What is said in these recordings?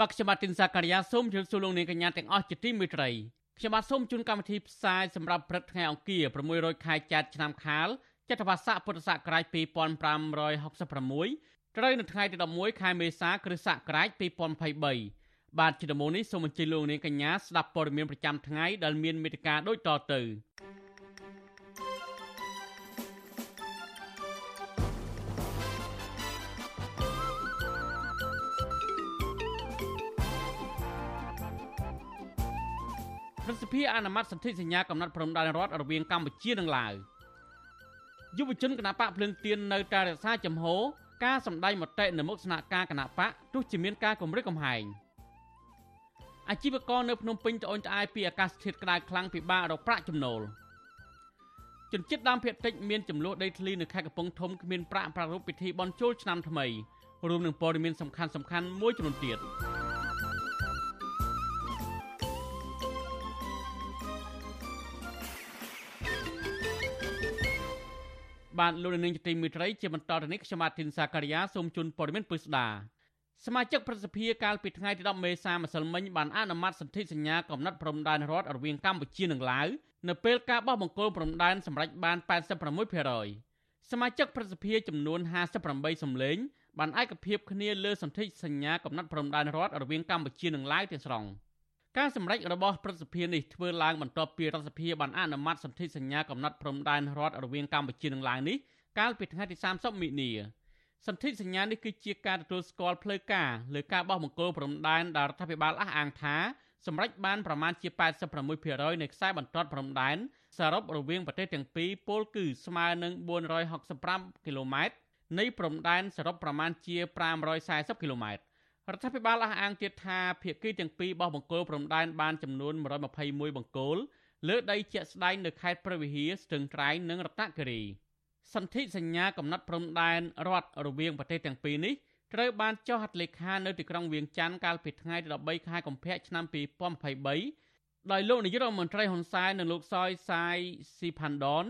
បាទខ្ញុំបាទទីនសាការីយ៉ាសូមជម្រាបសួរលោកនាងកញ្ញាទាំងអស់ជាទីមេត្រីខ្ញុំបាទសូមជូនកម្មវិធីផ្សាយសម្រាប់ព្រឹកថ្ងៃអង្គារ600ខែចែកឆ្នាំខាលចត្វាស័កពុទ្ធសករាជ2566ត្រូវនៅថ្ងៃទី11ខែមេសាគ្រិស្តសករាជ2023បាទជាដំបូងនេះសូមអញ្ជើញលោកនាងកញ្ញាស្ដាប់ព័ត៌មានប្រចាំថ្ងៃដែលមានមេត្តាដូចតទៅ ប្រសិទ្ធភាពអនុម័តសន្ធិសញ្ញាកំណត់ព្រំដែនរដ្ឋរវាងកម្ពុជានិងឡាវយុវជនគណបកភ្លើងទៀននៅតែរក្សាចំហការសម្ដែងមតិនៅមុខស្នាក់ការគណបកទោះជាមានការគម្រិតកំហែង។អាជីវករនៅភ្នំពេញត្អូញត្អែពីអាកាសធាតុក្តៅខ្លាំងពិបាករកប្រាក់ចំណូលជនជាតិដើមភាគតិចមានចំនួនដីធ្លីនៅខេត្តកំពង់ធំគ្មានប្រាក់ប្រារព្ធពិធីបុណ្យចូលឆ្នាំថ្មីរួមនឹងព័ត៌មានសំខាន់សំខាន់មួយចំនួនទៀត បាទលោកនាងជាទីមេត្រីជាបន្តទៅនេះខ្ញុំបាទធីនសាការីយ៉ាសូមជូនព័ត៌មានពិស្ដាសមាជិកប្រសិទ្ធិកាលពីថ្ងៃទី10មេសាម្សិលមិញបានអនុម័តសន្ធិសញ្ញាកំណត់ព្រំដែនរដ្ឋរវាងកម្ពុជានិងឡាវនៅពេលការបោះបង្គោលព្រំដែនសម្រេចបាន86%សមាជិកប្រសិទ្ធិចំនួន58សម្លេងបានឯកភាពគ្នាលើសន្ធិសញ្ញាកំណត់ព្រំដែនរដ្ឋរវាងកម្ពុជានិងឡាវទាំងស្រុង ការសម្រេចរបស់ប្រសិទ្ធិនេះធ្វើឡើងបន្ទាប់ពីរដ្ឋសភាបានអនុម័តសន្ធិសញ្ញាកំណត់ព្រំដែនរដ្ឋរវាងកម្ពុជានិងឡាវនេះកាលពីថ្ងៃទី30មិនិនាសន្ធិសញ្ញានេះគឺជាការទទួលស្គាល់ផ្លូវការលើការបោះបង្គោលព្រំដែនដែលរដ្ឋាភិបាលអះអាងថាសម្រេចបានប្រមាណជា86%នៃខ្សែបន្ទាត់ព្រំដែនសរុបរវាងប្រទេសទាំងពីរពលគឺស្មើនឹង465គីឡូម៉ែត្រនៃព្រំដែនសរុបប្រមាណជា540គីឡូម៉ែត្រ រដ្ឋាភិបាលអះអាងទៀតថាភាគីទាំងពីរបោះបង្គោលព្រំដែនបានចំនួន121បង្គោលលើដីជាក់ស្ដែងនៅខេត្តព្រះវិហារស្ទឹងត្រែងនិងរតនគិរី។សន្ធិសញ្ញាកំណត់ព្រំដែនរដ្ឋរវាងប្រទេសទាំងពីរនេះត្រូវបានចុះហត្ថលេខានៅទីក្រុងវៀងច័ន្ទកាលពីថ្ងៃទី13ខែកុម្ភៈឆ្នាំ2023ដោយលោកនាយករដ្ឋមន្ត្រីហ៊ុនសែននិងលោកសយសាយស៊ីផាន់ដន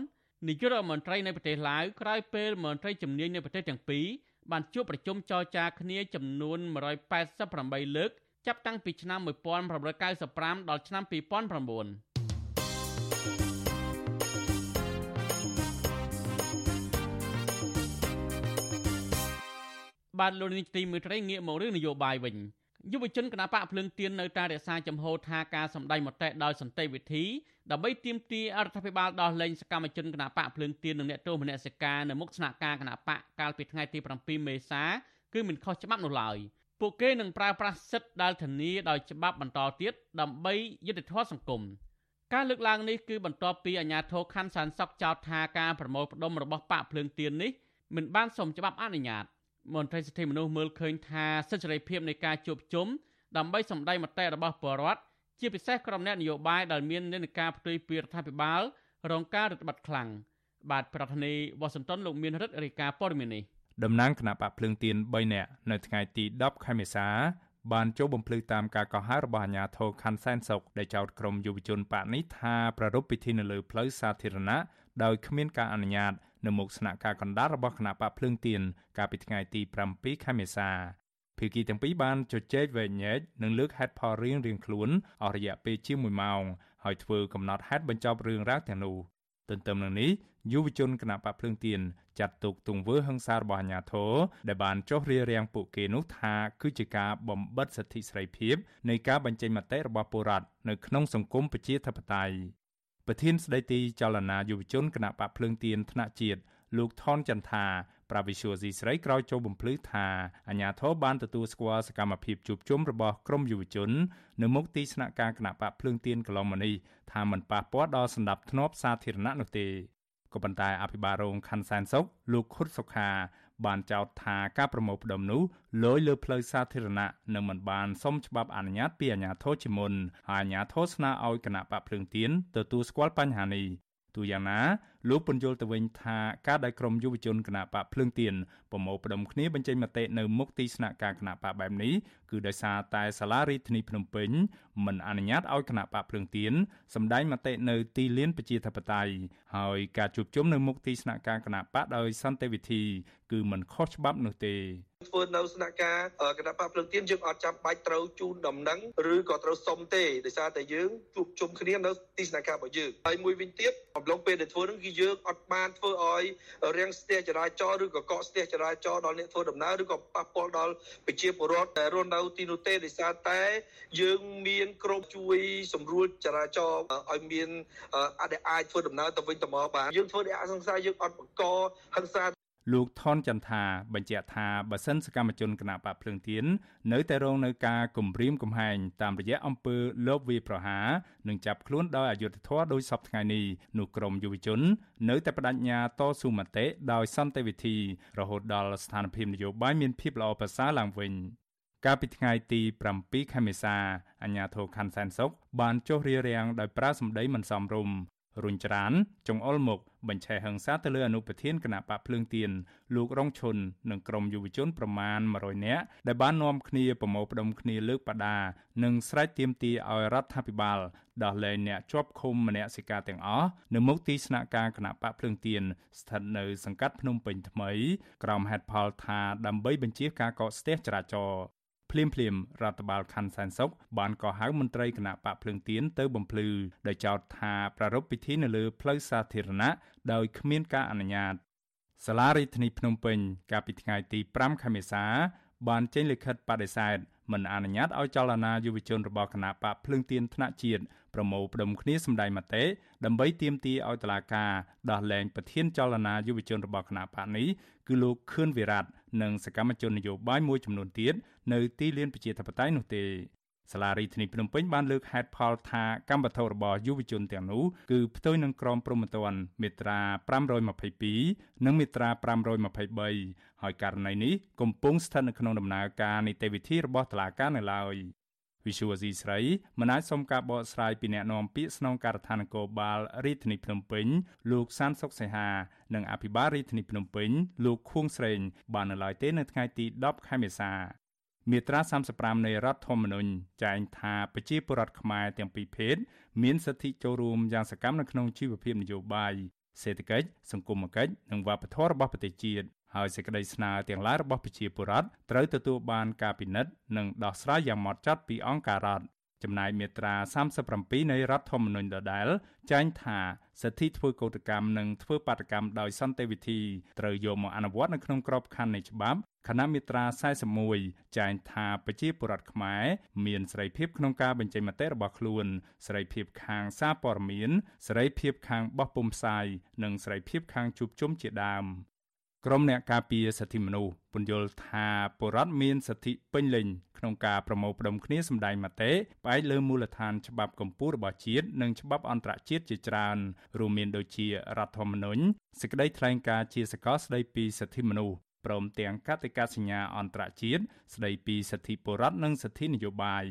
នាយករដ្ឋមន្ត្រីនៃប្រទេសឡាវក្រោយពេលមន្ត្រីជំនាញនៃប្រទេសទាំងពីរ បានជួបប្រជុំចរចាគ្នាចំនួន188លើកចាប់តាំងពីឆ្នាំ1995ដល់ឆ្នាំ2009បាទលោកនាយកទីមេត្រីងាកមករឿងនយោបាយវិញ យុវជនគណបកភ្លើងទៀននៅតែរក្សាចំហថាការសម្ដែងមតិដោយសន្តិវិធីដើម្បីទាមទារអរដ្ឋាភិបាលដោះលែងសកម្មជនគណបកភ្លើងទៀននិងអ្នកទោសមនសិការនៅមុខស្នាក់ការគណបកកាលពីថ្ងៃទី7មេសាគឺមិនខុសច្បាប់នោះឡើយពួកគេនឹងប្រើប្រាស់សិទ្ធិដែលធានាដោយច្បាប់បន្តទៀតដើម្បីយុត្តិធម៌សង្គមការលើកឡើងនេះគឺបន្ទាប់ពីអាជ្ញាធរខណ្ឌសានសុកចោទថាការប្រមូលផ្ដុំរបស់បកភ្លើងទៀននេះមិនបានសមច្បាប់អនុញ្ញាត មន្ត្រីសិទ្ធិមនុស្សមើលឃើញថាសិទ្ធិសេរីភាពនៃការជួបជុំដើម្បីសម្ដែងមតិរបស់ប្រជាពលរដ្ឋជាពិសេសក្រុមអ្នកនយោបាយដែលមាននិន្នាការផ្ទុយពីរដ្ឋាភិបាលរងការរឹតបន្តឹងខ្លាំងបាទប្រធានាធិបតីវ៉ាស៊ីនតោនលោកមានរិទ្ធរាជការព័ត៌មាននេះតំណាងគណៈបកភ្លើងទៀន3នាក់នៅថ្ងៃទី10ខែមេសាបានចូលបំភ្លឺតាមការកោះហៅរបស់អាជ្ញាធរខណ្ឌសែនសុកដែលចោទក្រុមយុវជនបកនេះថាប្រារព្ធពិធីនៅលើផ្លូវសាធារណៈ ដោយគ្មានការអនុញ្ញាតនៅមុខស្នាក់ការកណ្ដាលរបស់គណៈបកភ្លើងទៀនកាលពីថ្ងៃទី7ខែមេសាភាគីទាំងពីរបានជជែកវែកញែកនិងលើកហេតុផលរៀងៗខ្លួនអស់រយៈពេលជា1ម៉ោងហើយធ្វើកំណត់ហេតុបញ្ចប់រឿងរ៉ាវទាំងនោះទន្ទឹមនឹងនេះយុវជនគណៈបកភ្លើងទៀនចាត់ទុកទង្វើហិង្សារបស់អាជ្ញាធរដែលបានចុះរារាំងពួកគេនោះថាគឺជាការបំបិទសិទ្ធិសេរីភាពនៃការបញ្ចេញមតិរបស់ពលរដ្ឋនៅក្នុងសង្គមប្រជាធិបតេយ្យ ប្រធានស្ដីទីចលនាយុវជនគណៈបកភ្លើងទៀនថ្នាក់ជាតិលោកថនចន្ទថាប្រាវិសុយស៊ីស្រីក្រោយចូលបំភ្លឺថាអាញាធរបានទទួលស្គាល់សកម្មភាពជួបជុំរបស់ក្រមយុវជន នៅមុខទីស្នាក់ការគណៈបកភ្លើងទៀនកន្លងមកនេះថាมันប៉ះពាល់ដល់សន្តិភាពសាធារណៈនោះទេក៏ប៉ុន្តែអភិបាលរងខណ្ឌសែនសុកលោកខុតសុខា បានចោទថាការប្រមូលផ្ដុំនោះលយលើផ្លូវសាធារណៈនិងមិនបានសុំច្បាប់អនុញ្ញាតពីអាជ្ញាធរជាមុនហើយអាជ្ញាធរស្នើឲ្យគណៈបកភ្លើងទៀនទទួលស្គាល់បញ្ហានេះទូយ៉ាងណា លោកពន្យល់ទៅវិញថាការដែលក្រមយុវជនគណៈបកភ្លើងទៀនប្រមូលផ្ដុំគ្នាបញ្ចេញមតិនៅមុខទីស្នាក់ការគណៈបកបែបនេះគឺដោយសារតែសាលារដ្ឋាភិបាលភ្នំពេញមិនអនុញ្ញាតឲ្យគណៈបកភ្លើងទៀនសម្ដែងមតិនៅទីលានប្រជាធិបតេយ្យហើយការជួបជុំនៅមុខទីស្នាក់ការគណៈបកដោយសន្តិវិធី គឺមិនខុសច្បាប់នោះទេធ្វើនៅស្នាក់ការគណៈបកភ្លើងទៀនយើងអត់ចាំបាច់ត្រូវជូនដំណឹងឬក៏ត្រូវសុំទេដោយសារតែយើងជួបជុំគ្នានៅទីស្នាក់ការរបស់យើងហើយមួយវិញទៀតអំឡុងពេលដែលធ្វើនឹងគឺយើងអត់បានធ្វើឲ្យរាំងស្ទះចរាចរណ៍ឬក៏កកស្ទះចរាចរណ៍ដល់អ្នកធ្វើដំណើរឬក៏ប៉ះពាល់ដល់ប្រជាពលរដ្ឋដែលរស់នៅទីនោះទេដោយសារតែយើងមានក្រុមជួយសម្រួលចរាចរណ៍ឲ្យមានអាចអាចធ្វើដំណើរទៅវិញទៅមកបានយើងធ្វើដោយអសង្សាយើងអត់បង្កហិង្សា លោកថនចន្ទថាបញ្ជាក់ថាបើសិនសកម្មជនគណបកភ្លើងទៀននៅតែរងនៅការគំរាមកំហែងតាមរយៈអំពើលបវាប្រហារនិងចាប់ខ្លួនដោយអយុត្តិធម៌ដោយសពថ្ងៃនេះនោះក្រមយុវជន នៅតែបដិញ្ញាតស៊ូមតិដោយសន្តិវិធីរហូតដល់ស្ថានភាពនយោបាយមានភាពល្អប្រសើរឡើងវិញកាលពីថ្ងៃទី7ខែមេសាអាជ្ញាធរខណ្ឌសែនសុខបានចុះរារាំងដោយប្រើសម្ដីមិនសមរម្យ រុញច្រានចង្អុលមុខបញ្ឆេះហិង្សាទៅលើអនុប្រធានគណៈបកភ្លើងទៀនលោករងឈុននិងក្រុមយុវជនប្រមាណ100នាក់ដែលបាននាំគ្នាប្រមូលផ្ដុំគ្នាលើកបដានិងស្រែកទាមទារឲ្យរដ្ឋាភិបាលដោះលែងអ្នកជាប់ឃុំមនសិការទាំងអស់នៅមុខទីស្នាក់ការគណៈបកភ្លើងទៀនស្ថិតនៅសង្កាត់ភ្នំពេញថ្មី ក្រោមហេតុផលថាដើម្បីបញ្ជាការកកស្ទះចរាចរណ៍ ភ្លាមភ្លាមរដ្ឋបាលខណ្ឌសែនសុខបានកោះហៅមន្ត្រីគណៈបកភ្លើងទៀនទៅបំភ្លឺដោយចោទថាប្រារព្ធពិធីនៅលើផ្លូវសាធារណៈដោយគ្មានការអនុញ្ញាតសាលារដ្ឋាភិបាលភ្នំពេញ កាលពីថ្ងៃទី5ខែមេសា បានចេញលិខិតបដិសេធមិនអនុញ្ញាតឲ្យចលនាយុវជនរបស់គណៈបកភ្លើងទៀនថ្នាក់ជាតិប្រមូលផ្ដុំគ្នាសម្ដែងមតិដើម្បីទាមទារឲ្យតុលាការដោះលែងប្រធានចលនាយុវជនរបស់គណៈបកនេះគឺលោកខឿនវិរៈ និងសកម្មជននយោបាយមួយចំនួនទៀតនៅទីលានប្រជាធិបតេយ្យនោះទេសាលារដ្ឋាភិបាលភ្នំពេញបានលើកហេតុផលថាកម្មវត្ថុរបស់យុវជនទាំងនោះគឺផ្ទុយនឹងក្រមព្រហ្មទណ្ឌមាត្រា522និងមាត្រា523ហើយករណីនេះកំពុងស្ថិតនៅក្នុងដំណើរការនីតិវិធីរបស់តុលាការនៅឡើយ វិសុវស៊ីស្រីមិនអាចសុំការបកស្រាយពីអ្នកនាំពាក្យស្នងការដ្ឋាននគរបាលរាជធានីភ្នំពេញលោកសានសុកសីហានិងអភិបាលរាជធានីភ្នំពេញលោកខួងស្រេងបាននៅឡើយទេនៅថ្ងៃទី10ខែមេសាមាត្រា35នៃរដ្ឋធម្មនុញ្ញចែងថាប្រជាពលរដ្ឋខ្មែរទាំងពីរភេទមានសិទ្ធិចូលរួមយ៉ាងសកម្មនៅក្នុងជីវភាពនយោបាយសេដ្ឋកិច្ចសង្គមគិច្ចនិងវប្បធម៌របស់ប្រទេសជាតិ ហើយសេចក្តីស្នើទាំងឡាយរបស់ប្រជាពលរដ្ឋត្រូវទទួលបានការពិនិត្យនិងដោះស្រាយយ៉ាងម៉ត់ចត់ពីអង្គការរដ្ឋចំណែកមាត្រា37នៃរដ្ឋធម្មនុញ្ញដដែលចែងថាសិទ្ធិធ្វើកោតកម្មនិងធ្វើបាតកម្មដោយសន្តិវិធីត្រូវយកមកអនុវត្តនៅក្នុងក្របខ័ណ្ឌនៃច្បាប់ខណៈមាត្រា41ចែងថាប្រជាពលរដ្ឋខ្មែរមានសេរីភាពក្នុងការបញ្ចេញមតិរបស់ខ្លួនសេរីភាពខាងសារព័ត៌មានសេរីភាពខាងបោះពុម្ពផ្សាយនិងសេរីភាពខាងជួបជុំជាដើម ក្រមអ្នកការពារសិទ្ធិមនុស្សពន្យល់ថាបុរដ្ឋមានសិទ្ធិពេញលេញក្នុងការប្រមូលផ្ដុំគ្នាសម្ដែងមតិផ្អែកលើមូលដ្ឋានច្បាប់កម្ពុជារបស់ជាតិនិងច្បាប់អន្តរជាតិជាច្រើនរួមមានដូចជារដ្ឋធម្មនុញ្ញសេចក្តីថ្លែងការណ៍ជាសកលស្តីពីសិទ្ធិមនុស្សព្រមទាំងកតិកាសញ្ញាអន្តរជាតិស្តីពីសិទ្ធិបុរដ្ឋនិងសិទ្ធិនយោបាយ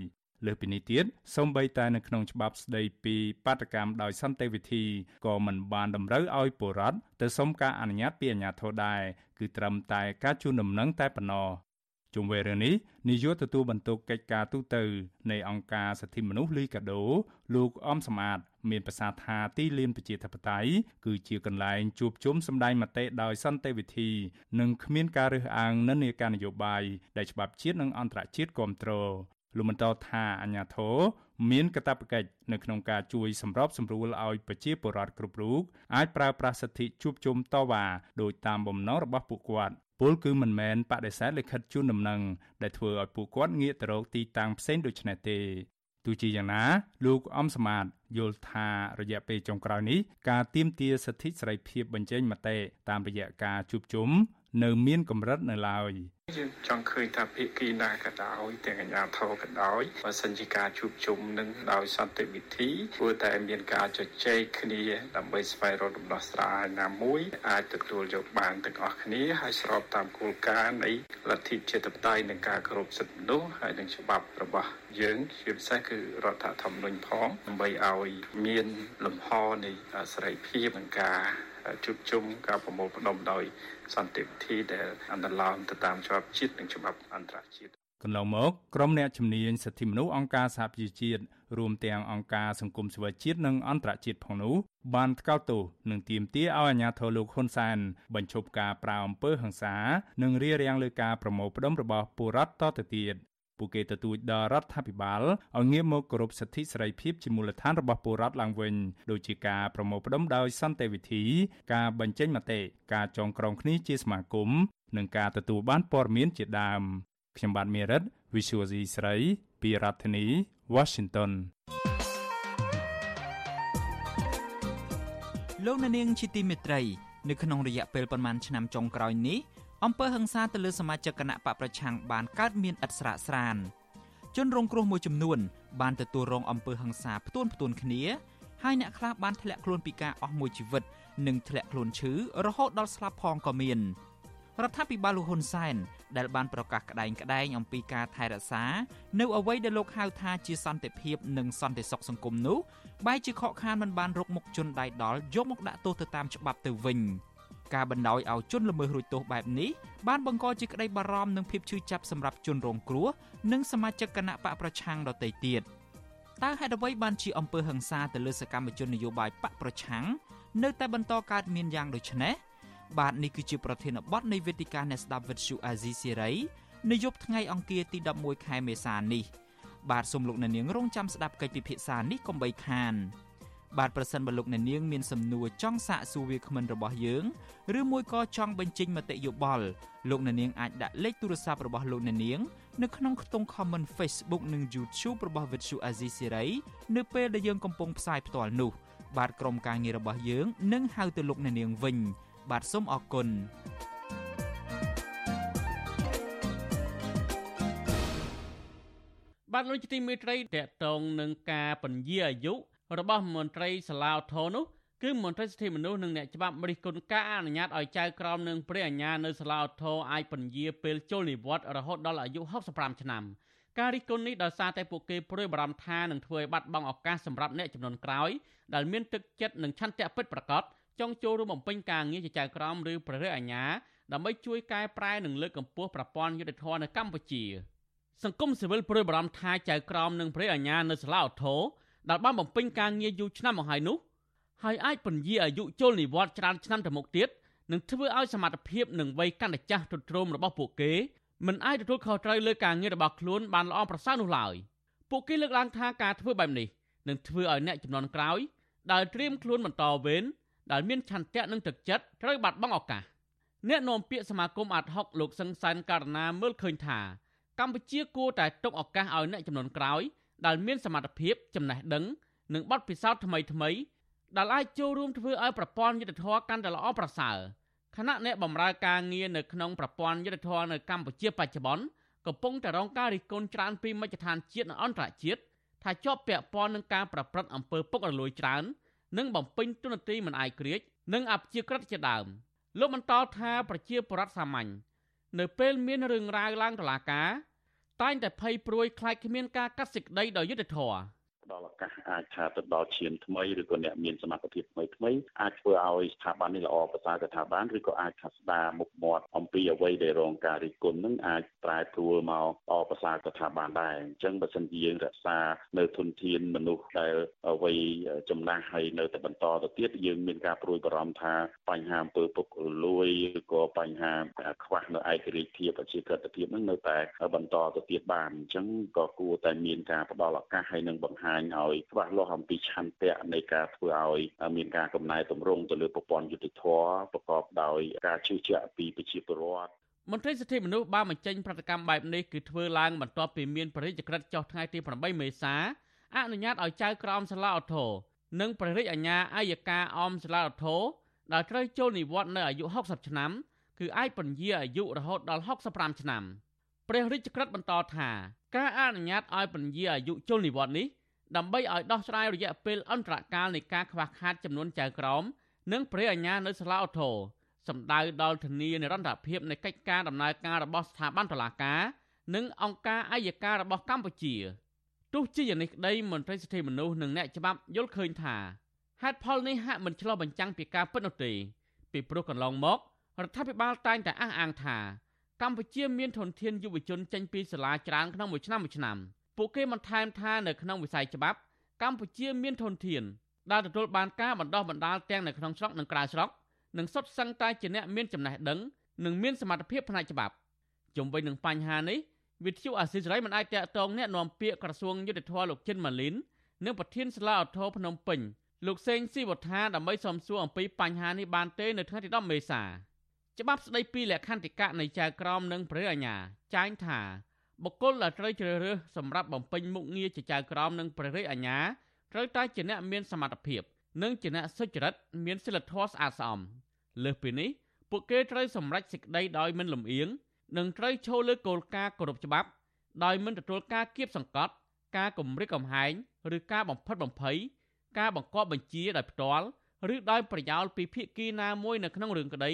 លើសពីនេះទៀតសូម្បីតែនៅក្នុងច្បាប់ស្តីពីបាតកម្មដោយសន្តិវិធីក៏មិនបានតម្រូវឲ្យពលរដ្ឋទៅសុំការអនុញ្ញាតពីអាជ្ញាធរដែរគឺត្រឹមតែការជូនដំណឹងតែប៉ុណ្ណោះជុំវិញរឿងនេះនាយកទទួលបន្ទុកកិច្ចការទូតនៃអង្គការសិទ្ធិមនុស្សលីកាដូ លោកអំសមាត មានប្រសាសន៍ថាទីលានប្រជាធិបតេយ្យគឺជាកន្លែងជួបជុំសម្ដែងមតិដោយសន្តិវិធី និងគ្មានការរើសអើងនិន្នាការនយោបាយដែលច្បាប់ជាតិនិងអន្តរជាតិគ្រប់គ្រង លោកបន្តថាអាញាធរមានកាតព្វកិច្ចនៅក្នុងការជួយសម្របសម្រួលឲ្យប្រជាពលរដ្ឋគ្រប់រូបអាចប្រើប្រាស់សិទ្ធិជួបជុំតវ៉ាដោយតាមបំណងរបស់ពួកគាត់ពលគឺមិនមែនបដិសេធលិខិតជូនដំណឹងដែលធ្វើឲ្យពួកគាត់ងាកទៅរកទីតាំងផ្សេងដូចនេះទេទោះជាយ៉ាងណា លោកអំសមាតយល់ថារយៈពេលចុងក្រោយនេះការទៀមទាសិទ្ធិសេរីភាពបញ្ចេញមតិតាមរយៈការជួបជុំនៅមានកម្រិតនៅឡើយ យើងចង់ឃើញថាភាគីណាក៏ដោយទាំងអាជ្ញាធរក៏ដោយបើសិនជាការជួបជុំនឹងដោយសន្តិវិធីគួរតែមានការជជែកគ្នាដើម្បីស្វែងរកដំណោះស្រាយណាមួយអាចទទួលយកបានទាំងអស់គ្នាហើយស្របតាមគោលការណ៍នៃលទ្ធិជាតិបតេយ្យនិងការគោរពសិទ្ធិមនុស្សហើយនិងច្បាប់របស់យើងជាពិសេសគឺរដ្ឋធម្មនុញ្ញផងដើម្បីឲ្យមានលំហនៃសេរីភាពនិងការ ជួបជុំការប្រមូលផ្ដុំដោយសន្តិវិធីដែលអន្តរឡោមទៅតាមច្បាប់ជាតិនិងច្បាប់អន្តរជាតិកន្លងមកក្រុមអ្នកជំនាញសិទ្ធិមនុស្សអង្គការសហប្រជាជាតិរួមទាំងអង្គការសង្គមស៊ីវិលជាតិនិងអន្តរជាតិផងនោះបានថ្កោលទោសនិងទាមទារឲ្យអាជ្ញាធរលោកហ៊ុនសែនបញ្ឈប់ការប្រាអំពើហិង្សា និងរារាំងលើការប្រមូលផ្តុំរបស់ពលរដ្ឋតទៅទៀត ពួកគេទទូចដល់រដ្ឋាភិបាលឲ្យងាកមកគោរពសិទ្ធិសេរីភាពជាមូលដ្ឋានរបស់ពលរដ្ឋឡើងវិញដូចជាការប្រមូលផ្តុំដោយសន្តិវិធី ការបញ្ចេញមតិការចងក្រងគ្នាជាសមាគមនិងការទទួលបានព័ត៌មានជាដើមខ្ញុំបាទមេរិត Visual C ស្រីពីរដ្ឋធានី Washington លោកអ្នកនាងជាទីមេត្រី នៅក្នុងរយៈពេលប្រមាណឆ្នាំចុងក្រោយនេះ អំពើហិង្សាទៅលើសមាជិកគណៈបកប្រឆាំងបានកើតមានឥតស្រាកស្រានជនរងគ្រោះមួយចំនួនបានទទួលរងអំពើហិង្សាផ្ទួនផ្ទួនគ្នាហើយអ្នកខ្លះបានធ្លាក់ខ្លួនពីការអស់មួយជីវិត និងធ្លាក់ខ្លួនឈឺរហូតដល់ស្លាប់ផងក៏មានរដ្ឋាភិបាលលោកហ៊ុនសែនដែលបានប្រកាសក្តែងក្តែងអំពីការថែរក្សានៅអ្វីដែលលោកហៅថាជាសន្តិភាពនិងសន្តិសុខសង្គមនោះបែរជាខកខានមិនបានរកមុខជនដៃដល់យកមកដាក់ទោសទៅតាមច្បាប់ទៅវិញ។ ការបណ្ដោយឲ្យជនល្មើសរួចទោសបែបនេះបានបង្កជាក្តីបារម្ភនិងភាពឈឺចាប់សម្រាប់ជនរងគ្រោះនិងសមាជិកគណៈបកប្រឆាំងដទៃទៀតតើហេតុអ្វីបានជាអំពើហិង្សាទៅលើសកម្មជននយោបាយបកប្រឆាំងនៅតែបន្តកើតមានយ៉ាងដូចនេះបាទនេះគឺជាប្រធានបទនៃវេទិកាអ្នកស្ដាប់វិទ្យុអាស៊ីសេរីនៅយប់ថ្ងៃអង្គារទី11ខែមេសានេះ បាទសូមលោកអ្នកនាងរងចាំស្ដាប់កិច្ចពិភាក្សានេះកុំបីខាន បាទប្រសិនបើលោកអ្នកនាងមានសំណួរចង់សាកសួរវាគ្មិនរបស់យើងឬមួយក៏ចង់បញ្ចេញមតិយោបល់លោកអ្នកនាងអាចដាក់លេខទូរស័ព្ទរបស់លោកអ្នកនាងនៅក្នុងខ្ទង់ comment Facebook និង YouTube របស់ Vuthu Azizi Siri នៅពេលដែលយើងកំពុងផ្សាយផ្ទាល់នោះបាទក្រុមការងាររបស់យើងនឹងហៅទៅលោកអ្នកនាងវិញ បាទសូមអរគុណបាទលោកជាទីមេត្រីតកតងនឹងការពន្យាអាយុ របស់មន្ត្រីសាឡាវថោនោះគឺមន្ត្រីសិទ្ធិមនុស្សនិងអ្នកច្បាប់រិះគន់ការអនុញ្ញាតឲ្យចៅក្រមនិងព្រះអាជ្ញានៅសាឡាវថោអាចពន្យាពេលចូលនិវត្តន៍រហូតដល់អាយុ65ឆ្នាំការរិះគន់នេះដោយសារតែពួកគេព្រួយបារម្ភថានឹងធ្វើឲ្យបាត់បង់ឱកាសសម្រាប់អ្នកចំនួនក្រោយដែលមានទឹកចិត្តនិងឆន្ទៈពិតប្រាកដចង់ចូលរួមបំពេញការងារជាចៅក្រមឬព្រះរាជអាជ្ញាដើម្បីជួយកែប្រែនិងលើកកម្ពស់ប្រព័ន្ធយុតិធម៌នៅកម្ពុជាសង្គមស៊ីវិលព្រួយបារម្ភថាចៅក្រមនិងព្រះអាជ្ញានៅសាឡាវថោ ដែលបានបំពេញការងារយូរឆ្នាំមកហើយនោះហើយអាចពន្យាអាយុចូលនិវត្តន៍ច្រើនឆ្នាំទៅមុខទៀតនឹងធ្វើឲ្យសមត្ថភាពនិងវ័យកាន់តែចាស់ទ្រុឌទ្រោមរបស់ពួកគេមិនអាចទទួលខុសត្រូវលើការងាររបស់ខ្លួនបានល្អប្រសើរនោះឡើយពួកគេលើកឡើងថាការធ្វើបែបនេះនឹងធ្វើឲ្យអ្នកចំនួនក្រោយដែលត្រៀមខ្លួនបន្តវេនដែលមានឆន្ទៈនិងទឹកចិត្តត្រូវបាត់បង់ឱកាសអ្នកនាំពាក្យសមាគមអាត់ហុកលោកសឹងសានករណាមើលឃើញថាកម្ពុជាគួរតែទុកឱកាសឲ្យអ្នកចំនួនក្រោយ ដែលមានសមត្ថភាពចំណេះដឹងនិងបទពិសោធន៍ថ្មីថ្មីដែលអាចចូលរួមធ្វើឲ្យប្រព័ន្ធយុទ្ធធរកាន់តែល្អប្រសើរខណៈអ្នកបម្រើការងារនៅក្នុងប្រព័ន្ធយុទ្ធធរនៅកម្ពុជាបច្ចុប្បន្នកំពុងតែរងការរិះគន់ច្រើនពីមជ្ឈដ្ឋានជាតិនិងអន្តរជាតិថាជាប់ពាក់ព័ន្ធនឹងការប្រព្រឹត្តអំពើពុករលួយច្រើននិងបំពេញទុននទីមិនអាយក្រិចនិងអព្យាក្រឹតជាដើមលោកបន្តថាប្រជាពលរដ្ឋសាមញ្ញនៅពេលមានរឿងរ៉ាវឡើងតុលាការ តែងតែភ័យព្រួយខ្លាចគ្មានការកាត់សេចក្តីដោយយុត្តិធម៌ ដល់ឱកាសអាចថាទៅដល់ឈានថ្មីឬក៏អ្នកមានសមត្ថភាពថ្មីថ្មីអាចធ្វើឲ្យស្ថាប័ននេះល្អប្រសើរទៅថាបានឬក៏អាចថាស្ដារមុខមាត់អំពីអ្វីដែលរងការរិះគន់នឹងអាចប្រែប្រួលមកល្អប្រសើរទៅថាបានដែរអញ្ចឹងបើសិនជាយើងរក្សានៅធនធានមនុស្សដែលអ្វីចំណាស់ហើយនៅតែបន្តទៅទៀតយើងមានការព្រួយបារម្ភថាបញ្ហាអំពើពុករលួយឬក៏បញ្ហាខ្វះនៅឯករាជ្យភាពប្រជាក្រិតភាពនឹងនៅតែបន្តទៅទៀតបានអញ្ចឹងក៏គួរតែមានការផ្ដល់ឱកាសហើយនឹងបង្ហាញញឲ្យច្បាស់លាស់អំពីឆន្ទៈនៃការធ្វើឲ្យមានការកំណែតម្រង់ទៅលើប្រព័ន្ធយុតិធធប្រកបដោយការជឿជាក់ពីប្រជាពលរដ្ឋមន្ត្រីសិទ្ធិមនុស្សបានបញ្ចេញប្រតិកម្មបែបនេះគឺធ្វើឡើងបន្ទាប់ពីមានព្រះរាជក្រឹត្យចុះថ្ងៃទី8មេសាអនុញ្ញាតឲ្យចៅក្រមសាលាឧទ្ធរនិងព្រះរាជអាជ្ញាអัยការអមសាលាឧទ្ធរដែលត្រូវចូលនិវត្តន៍នៅអាយុ60ឆ្នាំគឺអាចពន្យាអាយុរហូតដល់65ឆ្នាំព្រះរាជក្រឹត្យបន្តថាការអនុញ្ញាតឲ្យពន្យាអាយុជលនិវត្តន៍នេះ ដើម្បីឲ្យដោះស្រាយរយៈពេលអន្តរកាលនៃការខ្វះខាតចំនួនចៅក្រមនិងព្រះអាជ្ញានៅសាឡាអូថូសម្ដៅដល់ធានានិរន្តរភាពនៃកិច្ចការដំណើរការរបស់ស្ថាប័នតុលាការនិងអង្គការអัยការរបស់កម្ពុជាទោះជាយ៉ាងនេះក្តីមន្ត្រីសិទ្ធិមនុស្សនិងអ្នកច្បាប់យល់ឃើញថាហេតុផលនេះហាក់មិនឆ្លុះបញ្ចាំងពីការពិតនោះទេពីព្រោះកន្លងមករដ្ឋាភិបាលតែងតែអះអាងថាកម្ពុជាមានធនធានយុវជនចេញពីសាលាច្រើនក្នុងមួយឆ្នាំមួយឆ្នាំ ពួកគេបន្ថែមថានៅក្នុងវិស័យច្បាប់កម្ពុជាមានធនធានដែលទទួលបានការបណ្ដោះបណ្ដាលទាំងនៅក្នុងស្រុកនិងក្រៅស្រុកនិងសុទ្ធសឹងតែជាអ្នកមានចំណេះដឹងនិងមានសមត្ថភាពផ្នែកច្បាប់ជុំវិញនឹងបញ្ហានេះវិទ្យុអាស៊ីសេរីមិនអាចតាក់ទងអ្នកនាំពាក្យក្រសួងយុទ្ធភ័ពលោកចិនម៉ាលីននិងប្រធានសាលាឧទ្ធរភ្នំពេញលោកសេងស៊ីវត្ថាដើម្បីសំសួរអំពីបញ្ហានេះបានទេនៅថ្ងៃទី10មេសាច្បាប់ស្តីពីលក្ខន្តិកៈនៃចៅក្រមនិងព្រះអាជ្ញាចែងថា បុគ្គលដែលត្រូវជ្រើសរើសសម្រាប់បំពេញមុខងារជាចៅក្រមនិងព្រះរាជអាជ្ញាត្រូវតែជាអ្នកមានសមត្ថភាព និងជាអ្នកសុចរិតមានសីលធម៌ស្អាតស្អំលើសពីនេះពួកគេត្រូវសម្រេចសេចក្តីដោយមិនលំអៀងនិងត្រូវឈលលើគោលការណ៍គោរពច្បាប់ដោយមិនទទួលការគៀបសង្កត់ ការគំរាមកំហែងឬការបំផិតបំភ័យការបង្កប់បញ្ជាដោយផ្ទាល់ឬដោយប្រយោលពីភាគីណាមួយនៅក្នុងរឿងក្តី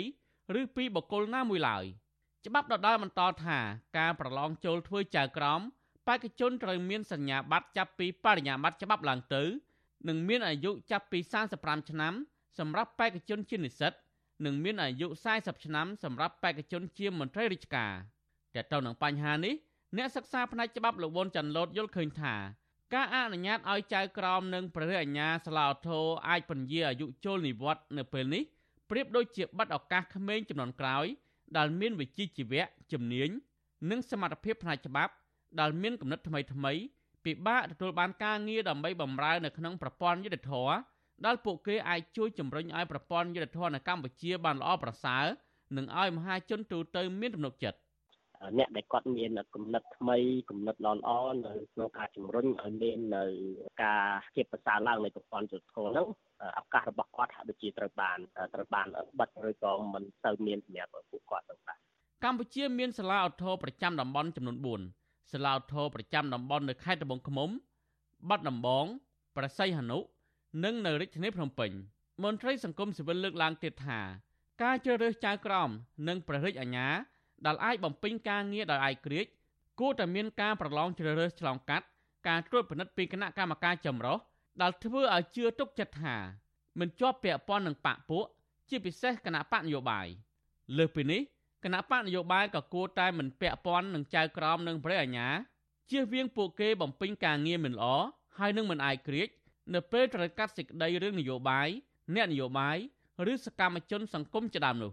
ឬពីបុគ្គលណាមួយឡើយ ច្បាប់ដដែលបន្តថាការប្រឡងចូលធ្វើចៅក្រមបេក្ខជនត្រូវមានសញ្ញាបត្រចាប់ពីបរិញ្ញាបត្រច្បាប់ឡើងទៅនិងមានអាយុចាប់ពី35ឆ្នាំសម្រាប់បេក្ខជនជានិស្សិតនិងមានអាយុ40ឆ្នាំសម្រាប់បេក្ខជនជាមន្ត្រីរាជការតែទៅនឹងបញ្ហានេះអ្នកសិក្សាផ្នែកច្បាប់លោកវុនចាន់លូតយល់ឃើញថាការអនុញ្ញាតឲ្យចៅក្រមនិងព្រះរាជអាជ្ញាសាឡាអូថូអាចពន្យាអាយុចូលនិវត្តន៍នៅពេលនេះប្រៀបដូចជាប័ណ្ណឱកាសក្មេងចំនួនក្រោយ ដែលមានវិជ្ជាជីវៈជំនាញនិងសមត្ថភាពផ្នែកច្បាប់ដែលមានគំនិតថ្មីថ្មីពិបាកទទួលបានការងារដើម្បីបម្រើនៅក្នុងប្រព័ន្ធយុតិធធដែលពួកគេអាចជួយជំរុញឲ្យប្រព័ន្ធយុតិធធនៅកម្ពុជាបានល្អប្រសើរនិងឲ្យមហាជនទូទៅមានទំនុកចិត្តអ្នកដែលគាត់មានគំនិតថ្មីគំនិតល្អល្អនៅក្នុងការជំរុញឲ្យមាននៅការជាប្រសើរឡើងនៃប្រព័ន្ធយុតិធធហ្នឹង ឱកាសរបស់គាត់ហាក់ដូចជាត្រូវបានត្រូវបានបិទឬក៏មិនសូវមានសម្រាប់ពួកគាត់ទៅបាទកម្ពុជាមានសាលាឧទ្ធរប្រចាំតំបន់ចំនួន4សាលាឧទ្ធរប្រចាំតំបន់នៅខេត្តត្បូងឃ្មុំបាត់ដំបងប្រស័យហនុនិងនៅរាជធានីភ្នំពេញមន្ត្រីសង្គមស៊ីវិលលើកឡើងទៀតថាការជ្រើសរើសចៅក្រមនិងព្រះរាជអាជ្ញាដែលអាចបំពេញការងារដោយឯករាជ្យគួរតែមានការប្រឡងជ្រើសរើសឆ្លងកាត់ការត្រួតពិនិត្យពីគណៈកម្មការចម្រុះ ដែលធ្វើឲ្យជឿទុកចិត្តថាមិនជាប់ពាក់ព័ន្ធនឹងបកពួកជាពិសេសគណៈបកនយោបាយលើសពីនេះគណៈបកនយោបាយក៏គួរតែមិនពាក់ព័ន្ធនឹងចៅក្រមនិងព្រះអាជ្ញាជៀសវាងពួកគេបំពេញការងារមិនល្អហើយនឹងមិនអាយក្រិចនៅពេលត្រូវកាត់សេចក្តីរឿងនយោបាយអ្នកនយោបាយឬសកម្មជនសង្គមជាដើមនោះ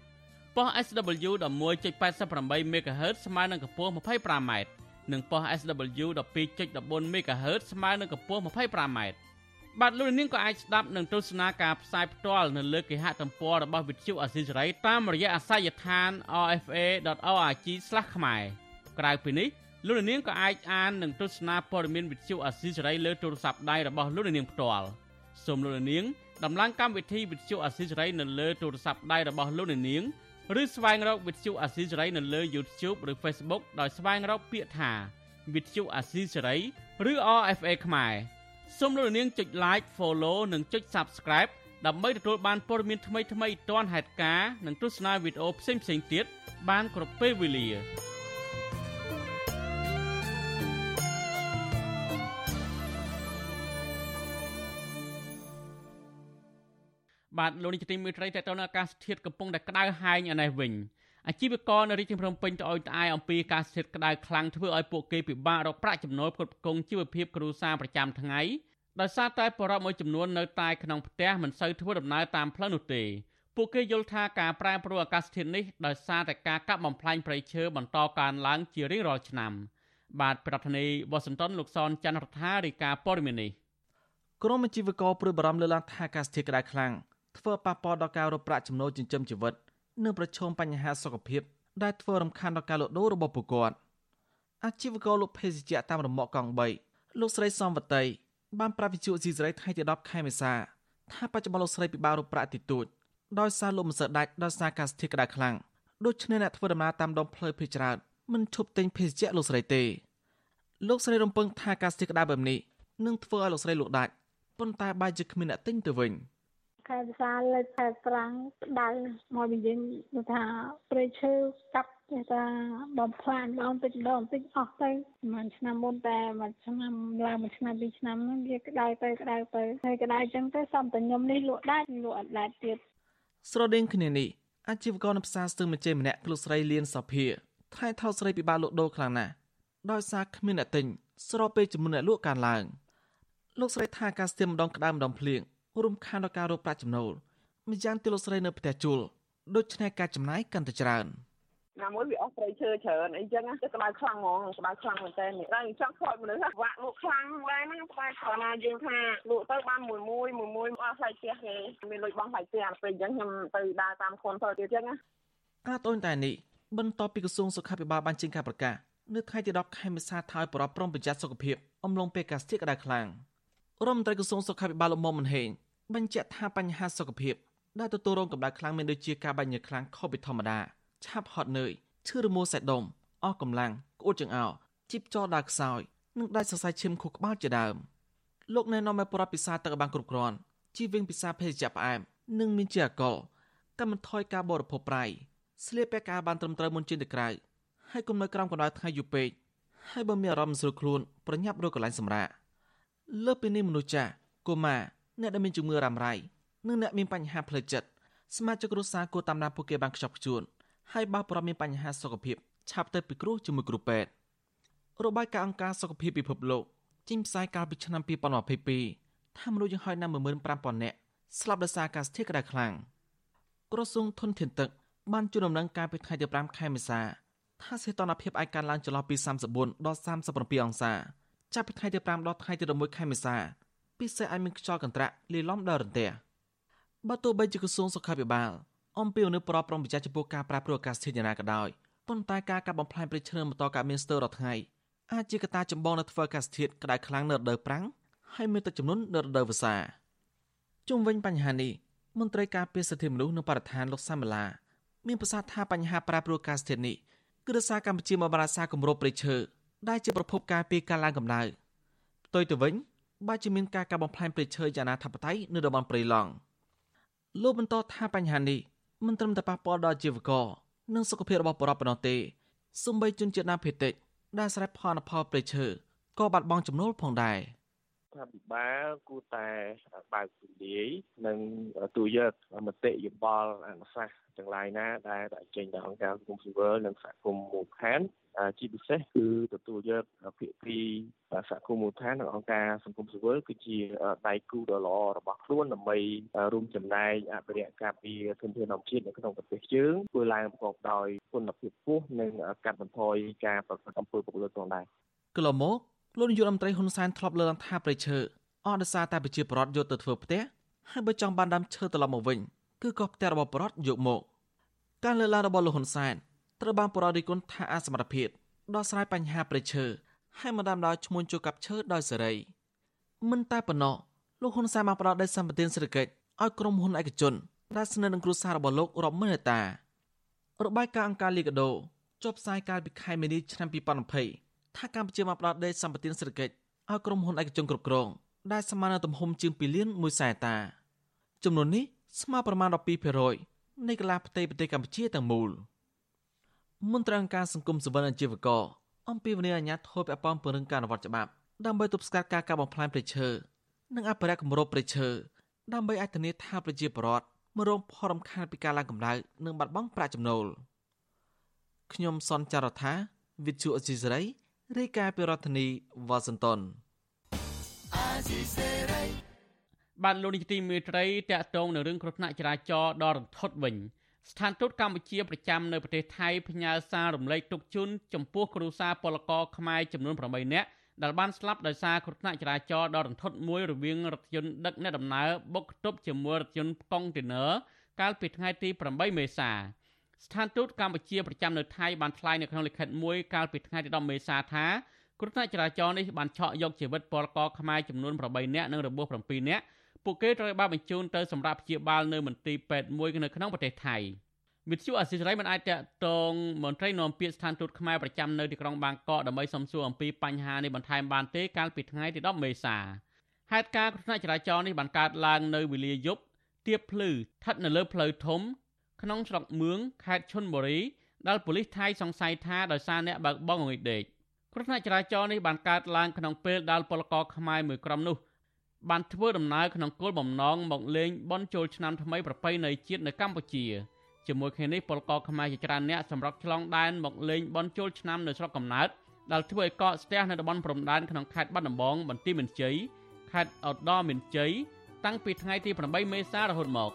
ប៉ុស SW 11.88 MHz ស្មើនឹងកម្ពស់ 25m និងប៉ុស SW 12.14 MHz ស្មើនឹងកម្ពស់ 25m បាទលោកនាងក៏អាចស្ដាប់និងទស្សនាការផ្សាយផ្ទាល់នៅលើគេហទំព័ររបស់វិទ្យុអស៊ីសេរីតាមរយៈអាស័យដ្ឋាន rfa.org/ ខ្មែរក្រៅពីនេះលោកនាងក៏អាចអាននិងទស្សនាព័ត៌មានវិទ្យុអស៊ីសេរីលើទូរស័ព្ទដៃរបស់លោកនាងផ្ទាល់សូមលោកនាងដំឡើងកម្មវិធីវិទ្យុអស៊ីសេរីនៅលើទូរស័ព្ទដៃរបស់លោកនាង ឬស្វែងរកវិទ្យុអាស៊ីសេរីនៅលើ YouTube ឬ Facebook ដោយស្វែងរកពាក្យថាវិទ្យុអាស៊ីសេរីឬ RFA ខ្មែរសូមលោកនាងចុច Like Follow និងចុច Subscribe ដើម្បីទទួលបានព័ត៌មានថ្មីៗទាន់ហេតុការណ៍និងទស្សនាវីដេអូផ្សេងៗទៀតបានគ្រប់ពេលវេលា បាទលោកនាយកទីមេត្រីតទៅនៅអាកាសធាតុកំពុងតែក្តៅហែងឯនេះវិញអាជីវករនៅរាជធានីភ្នំពេញត្អូញត្អែអំពីការស្ថិតក្តៅខ្លាំងធ្វើឲ្យពួកគេពិបាករកប្រាក់ចំណូលផ្គត់ផ្គង់ជីវភាពគ្រួសារប្រចាំថ្ងៃដោយសារតែបរិបមួយចំនួននៅតែក្នុងផ្ទះមិនសូវធ្វើដំណើរតាមផ្លូវនោះទេពួកគេយល់ថាការប្រែប្រួលអាកាសធាតុនេះដោយសារតែការកាប់បំផ្លាញព្រៃឈើបន្តកើនឡើងជារៀងរាល់ឆ្នាំបាទប្រធានាធិបតីវ៉ាស៊ីនតោនលោកសនច័ន្ទរដ្ឋារាយការណ៍ព័ត៌មាននេះក្រមជីវករព្រួយបារម្ភលើឡើងថាអាកាសធាតុក្តៅខ្លាំង ធ្វើប៉ះពាល់ដល់ការរកប្រាក់ចំណូលចិញ្ចឹមជីវិតនិងប្រឈមបញ្ហាសុខភាពដែលធ្វើរំខានដល់ការលក់ដូររបស់ពួកគាត់អាជីវករលក់ភេសជ្ជៈតាមរមាក់កង់3លោកស្រីសំវតីបានប្រាប់វិទ្យុស៊ីសេរីថ្ងៃទី10ខែមេសាថាបច្ចុប្បន្នលោកស្រីពិបាករកប្រាក់ទីទួចដោយសារលក់មិនសូវដាច់ដោយសារការស្ថិរក្តៅខ្លាំងដូច្នេះអ្នកធ្វើដំណើរតាមដងផ្លូវភេជ្ជច្រើនមិនឈប់ទិញភេសជ្ជៈលោកស្រីទេលោកស្រីរំពឹងថាការស្ថិរក្តៅបែបនេះនឹងធ្វើឲ្យលោកស្រីលក់ដាច់ប៉ុន្តែបែរជាគ្មានអ្នកទិញទៅវិញ ខែភាសាលើខែប្រាំងក្តៅមកវិញយើងថាព្រៃឈើកាប់គេថាបំផ្លាញបងតិចម្ដងតិចអស់ទៅមួយឆ្នាំមុនតែមួយឆ្នាំឡើងមួយឆ្នាំពីរឆ្នាំហ្នឹងវាក្តៅទៅក្តៅទៅហើយក្តៅអញ្ចឹងទៅសំតខ្ញុំនេះលក់ដាច់លក់អត់ដាច់ទៀតស្រដៀងគ្នានេះអាជីវករនៅផ្សារស្ទឹងមជ័យម្នាក់គ្រូស្រីលៀនសាភាថៃថោស្រីពិបាកលក់ដូរខ្លាំងណាស់ដោយសារគ្មានអ្នកទិញស្របពេលចំនួនអ្នកលក់កើនឡើងលោកស្រីថាការស្ទៀមម្ដងក្តៅម្ដងភ្លៀង រួមខានដល់ការរកប្រាក់ចំណូលម្យ៉ាងទីលោកស្រីនៅផ្ទះជួលដូច្នេះការចំណាយកាន់តែច្រើន។ណាមួយវាអស់ព្រៃឈើច្រើនអីចឹងទៅក្តៅខ្លាំងហ្មងក្តៅខ្លាំងមែនតើនេះតែចង់ខ្លោចមនុស្សវាក់លក់ខ្លាំងដែរហ្នឹងតែគ្រាន់តែយើងថាលក់ទៅបានមួយមួយមួយមួយអស់ថ្លៃផ្ទះគេមានលុយបង់ថ្លៃផ្ទះពេលអញ្ចឹងខ្ញុំទៅដើរតាមខុនទៅទៀតចឹងណាការតូនតែនេះបន្ទាប់ពីក្រសួងសុខាភិបាលបានចេញការប្រកាសនៅថ្ងៃទី10ខែមេសាថាឲ្យប្រពរំប្រយ័ត្នសុខភាពអំឡុងពេលកាសធាតុក្តៅខ្លាំង រដ្ឋមន្ត្រីក្រសួងសុខាភិបាលលោកមុំមិនហេងបញ្ជាក់ថាបញ្ហាសុខភាពដែលទទួលរងកម្ដៅខ្លាំងមានដូចជាការបាញ់ញើសខ្លាំងខុសពីធម្មតាឆាប់ហត់នឿយឈឺរមួលសាច់ដុំអស់កម្លាំងក្អួតចង្អោរជីបចរដើរខ្សោយនិងដាច់សរសៃឈាមខួរក្បាលជាដើមលោកណែនាំឲ្យប្រដ្ឋពិសាទឹកឲ្យបានគ្រប់គ្រាន់ជៀសវាងពិសាភេសជ្ជៈផ្អែមនិងមានជាអាកុលកាត់បន្ថយការបរិភោគប្រៃស្លៀកពាក់ការបានត្រឹមត្រូវមុនចេញទៅក្រៅហើយគុំនៅក្រោមកម្ដៅថ្ងៃយូរពេកហើយបើមានអារម្មណ៍ស្រួលខ្លួនប្រញាប់រកកន្លែងសម្រាក លើពីនេះមនុស្សចាស់កុមារអ្នកដែលមានជំងឺរ៉ាំរ៉ៃនិងអ្នកមានបញ្ហាផ្លូវចិត្តសមាជិកគ្រួសារគួរតាមដានពួកគេបានខ្ជាប់ខ្ជួនហើយបើប្រមមានបញ្ហាសុខភាពឆាប់ទៅពិគ្រោះជាមួយគ្រូពេទ្យរបាយការណ៍អង្គការសុខភាពពិភពលោកចេញផ្សាយកាលពីឆ្នាំ2022ថាមនុស្សយ៉ាងហោចណាស់15000នាក់ស្លាប់ដោយសារការស្ថិរក្តៅខ្លាំងក្រសួងធនធានទឹកបានជូនដំណឹងការពីថ្ងៃទី5ខែមេសាថាសីតុណ្ហភាពអាចកើនឡើងចន្លោះពី34ដល់37អង្សា ចាប់ពីថ្ងៃទី5ដល់ថ្ងៃទី11ខែមេសាពិសេសអាចមានខ្យល់កន្ត្រាក់លាយឡំដល់រន្ទះបើទោះបីជាក្រសួងសុខាភិបាលអំពីនៅប្រប្រំប្រចាំចំពោះការប្រាព្រឹត្តអាកាសធាតុយ៉ាងណាក៏ដោយប៉ុន្តែការកាប់បំផ្លាញព្រៃឈើបន្តកើតមានស្ទើររាល់ថ្ងៃអាចជាកត្តាចម្បងនៅធ្វើអាកាសធាតុក្តៅខ្លាំងនៅរដូវប្រាំងហើយមានទឹកជំនន់នៅរដូវវស្សាជុំវិញបញ្ហានេះមន្ត្រីការពារសិទ្ធិមនុស្សនិងបរិស្ថានលោកសាមឡាមានប្រសាសន៍ថាបញ្ហាប្រែប្រួលអាកាសធាតុនេះគឺដោយសារកម្ពុជាមកបរាសាគម្របព្រៃឈើ ដែលជាប្រភពការពារការឡើងកម្ដៅផ្ទុយទៅវិញបើជាមានការកាប់បំផ្លាញព្រៃឈើយ៉ាងណាធិបតេយ្យនៅតំបន់ព្រៃឡង់លោកបន្តថាបញ្ហានេះមិនត្រឹមតែប៉ះពាល់ដល់ជីវករនិងសុខភាពរបស់ប្រជាពលរដ្ឋប៉ុណ្ណោះទេសូម្បីជនជាតិដើមភាគតិចដែលស្រែផលអផលព្រៃឈើក៏បាត់បង់ចំណូលផងដែរថាពិបាលគួរតែបើកទូលាយនិងទូយកមតិយោបល់អនុសាសន៍ទាំងឡាយណាដែលចេញដោយអង្គការសង្គមស៊ីវិលនិងសហគមន៍មូលដ្ឋាន ជាពិសេសគឺទទួលយកភាគីសហគមន៍មូលដ្ឋាននិងអង្គការសង្គមស៊ីវិលគឺជាដៃគូដ៏ល្អរបស់ខ្លួនដើម្បីរួមចំណែកអភិរក្សការពារធនធានធម្មជាតិនៅក្នុងប្រទេសយើងធ្វើឡើងប្រកបដោយគុណភាពខ្ពស់និងកាត់បន្ថយការប្រព្រឹត្តអំពើពុករលួយផងដែរកន្លងមកលោកនាយករដ្ឋមន្ត្រីហ៊ុនសែនធ្លាប់លើកឡើងថាប្រៃឈើអស់ដោយសារតែប្រជាពលរដ្ឋយកទៅធ្វើផ្ទះហើយបើចង់បានដើមឈើត្រឡប់មកវិញគឺក៏ផ្ទះរបស់ពលរដ្ឋយកមកការលើកឡើងរបស់លោកហ៊ុនសែន ត្រូវបានបរិរិគុណថាអសមត្ថភាពដោះស្រាយបញ្ហាប្រឈើហើយមកដាំដោយឈ្មោះជួកាប់ឈើដោយសេរីមិនតែប៉ុណ្ណោះលោកហ៊ុនសែនបានផ្ដល់ដីសម្បត្តិសេដ្ឋកិច្ចឲ្យក្រុមហ៊ុនឯកជនដែលស្និទ្ធនឹងគ្រួសាររបស់លោករាប់ម៉ឺនហិកតា របាយការណ៍អង្គការលីកាដូចុះផ្សាយកាលពីខែមីនាឆ្នាំ2020ថាកម្ពុជាបានផ្ដល់ដីសម្បត្តិសេដ្ឋកិច្ចឲ្យក្រុមហ៊ុនឯកជនគ្រប់គ្រងដែលស្មើនឹងទំហំជាង2លាន1សែនតាចំនួននេះស្មើប្រមាណ12%នៃកន្លះផ្ទៃប្រទេសកម្ពុជាទាំងមូល។ មន្ត្រីអង្គការសង្គមសវនអាជីវករអំពីវនីអាញាធរពាក់ព័ន្ធពង្រឹងការអនុវត្តច្បាប់ដើម្បីទប់ស្កាត់ការកាប់បំផ្លាញព្រៃឈើនិងអភិរក្សគម្របព្រៃឈើដើម្បីឲ្យធានាថាប្រជាពលរដ្ឋមករងផលរំខានពីការឡើងកម្ដៅនិងបាត់បង់ប្រាក់ចំណូលខ្ញុំសនចាររថាវិទ្យុអេស៊ីសរ៉ៃរាយការណ៍ពីរដ្ឋធានីវ៉ាស៊ីនតោនបានលោកនាយកទីមេត្រីតកតងនឹងរឿងគ្រោះថ្នាក់ចរាចរណ៍ដ៏រន្ធត់វិញ ស្ថានទូតកម្ពុជាប្រចាំនៅប្រទេសថៃផ្ញើសាររំលែកទុក្ខជូនចំពោះគ្រួសារពលករខ្មែរចំនួន8នាក់ដែលបានស្លាប់ដោយសារគ្រោះថ្នាក់ចរាចរណ៍ដ៏រន្ធត់មួយរវាងរថយន្តដឹកអ្នកដំណើរបុកទប់ជាមួយរថយន្តកុងតឺន័រកាលពីថ្ងៃទី8មេសាស្ថានទូតកម្ពុជាប្រចាំនៅថៃបានថ្លែងនៅក្នុងលិខិតមួយកាលពីថ្ងៃទី10មេសាថាគ្រោះថ្នាក់ចរាចរណ៍នេះបានឆក់យកជីវិតពលករខ្មែរចំនួន8នាក់និងរបួស7នាក់ ពួកគេត្រូវបានបញ្ជូនទៅសម្រាប់ព្យាបាលនៅមន្ទីរពេទ្យមួយនៅក្នុងប្រទេសថៃវិទ្យុអសិរ័យមិនអាចតតងមន្ត្រីនាំពាក្យស្ថានទូតខ្មែរប្រចាំនៅទីក្រុងបាងកកដើម្បីសំសួរអំពីបញ្ហានេះបន្ថែមបានទេកាលពីថ្ងៃទី10មេសាហេតុការណ៍គ្រោះថ្នាក់ចរាចរណ៍នេះបានកើតឡើងនៅវេលាយប់ទៀបភ្លឺស្ថិតនៅលើផ្លូវធំ ក្នុងស្រុកមឿងខេត្តឈុនបុរីដែលប៉ូលីសថៃសង្ស័យថាដោយសារអ្នកបើកបរងុយដេកគ្រោះថ្នាក់ចរាចរណ៍នេះបានកើតឡើងក្នុងពេលដែលពលករខ្មែរមួយក្រុមនោះ បានធ្វើដំណើរក្នុងគោលបំណងមកលេងបន់ជោលឆ្នាំថ្មីប្រពៃណីជាតិនៅកម្ពុជាជាមួយគ្នានេះពលករខ្មែរជាច្រើនអ្នកសម្រាប់ឆ្លងដែនមកលេងបន់ជោលឆ្នាំនៅស្រុកកំណើតដែលធ្វើឲ្យកកស្ទះនៅតំបន់ព្រំដែនក្នុងខេត្តបាត់ដំបងបន្ទាយមានជ័យខេត្តឧត្តរមានជ័យតាំងពីថ្ងៃទី8មេសារហូតមក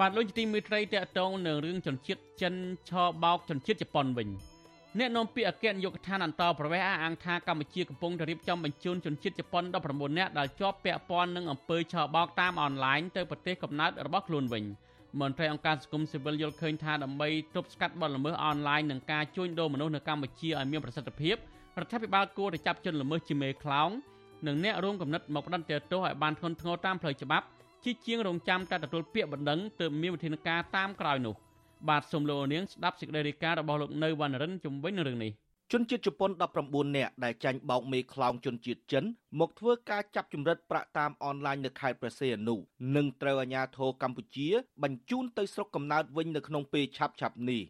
បាទលោកជាទីមេត្រីតកតងនឹងរឿងជនជាតិចិនឆបោកជនជាតិជប៉ុនវិញអ្នកនាំពាក្យអគ្គនាយកដ្ឋានអន្តរប្រវេសអះអាងថាកម្ពុជាកំពុងតែរៀបចំបញ្ជូនជនជាតិជប៉ុន19នាក់ដែលជាប់ពាក់ព័ន្ធនឹងអំពើឆបោកតាមអនឡាញទៅប្រទេសកំណើតរបស់ខ្លួនវិញមន្ត្រីអង្គការសង្គមស៊ីវិលយល់ឃើញថាដើម្បីទប់ស្កាត់បទល្មើសអនឡាញនិងការជួញដូរមនុស្សនៅកម្ពុជាឲ្យមានប្រសិទ្ធភាពរដ្ឋាភិបាលគួរតែចាប់ជនល្មើសជាមេខ្លោងនិងអ្នករួមគំនិតមកផ្ដន្ទាទោសឲ្យបានធ្ងន់ធ្ងរតាមផ្លូវច្បាប់ ជាជាងរងចាំតែទទួលពាក្យបណ្ដឹងទើបមានវិធានការតាមក្រោយនោះបាទសូមលោកនាងស្ដាប់សេចក្តីរាយការណ៍របស់លោកនៅវណ្ណរិនជំវិញនឹងរឿងនេះជនជាតិជប៉ុន19នាក់ដែលចាញ់បោកមេខ្លោងជនជាតិចិនមកធ្វើការចាប់ចម្រិតប្រាក់តាមអនឡាញនៅខេត្តព្រះសីហនុនិងត្រូវអាជ្ញាធរកម្ពុជា បញ្ជូនទៅស្រុកកំណើតវិញនៅក្នុងពេលឆាប់ៗនេះ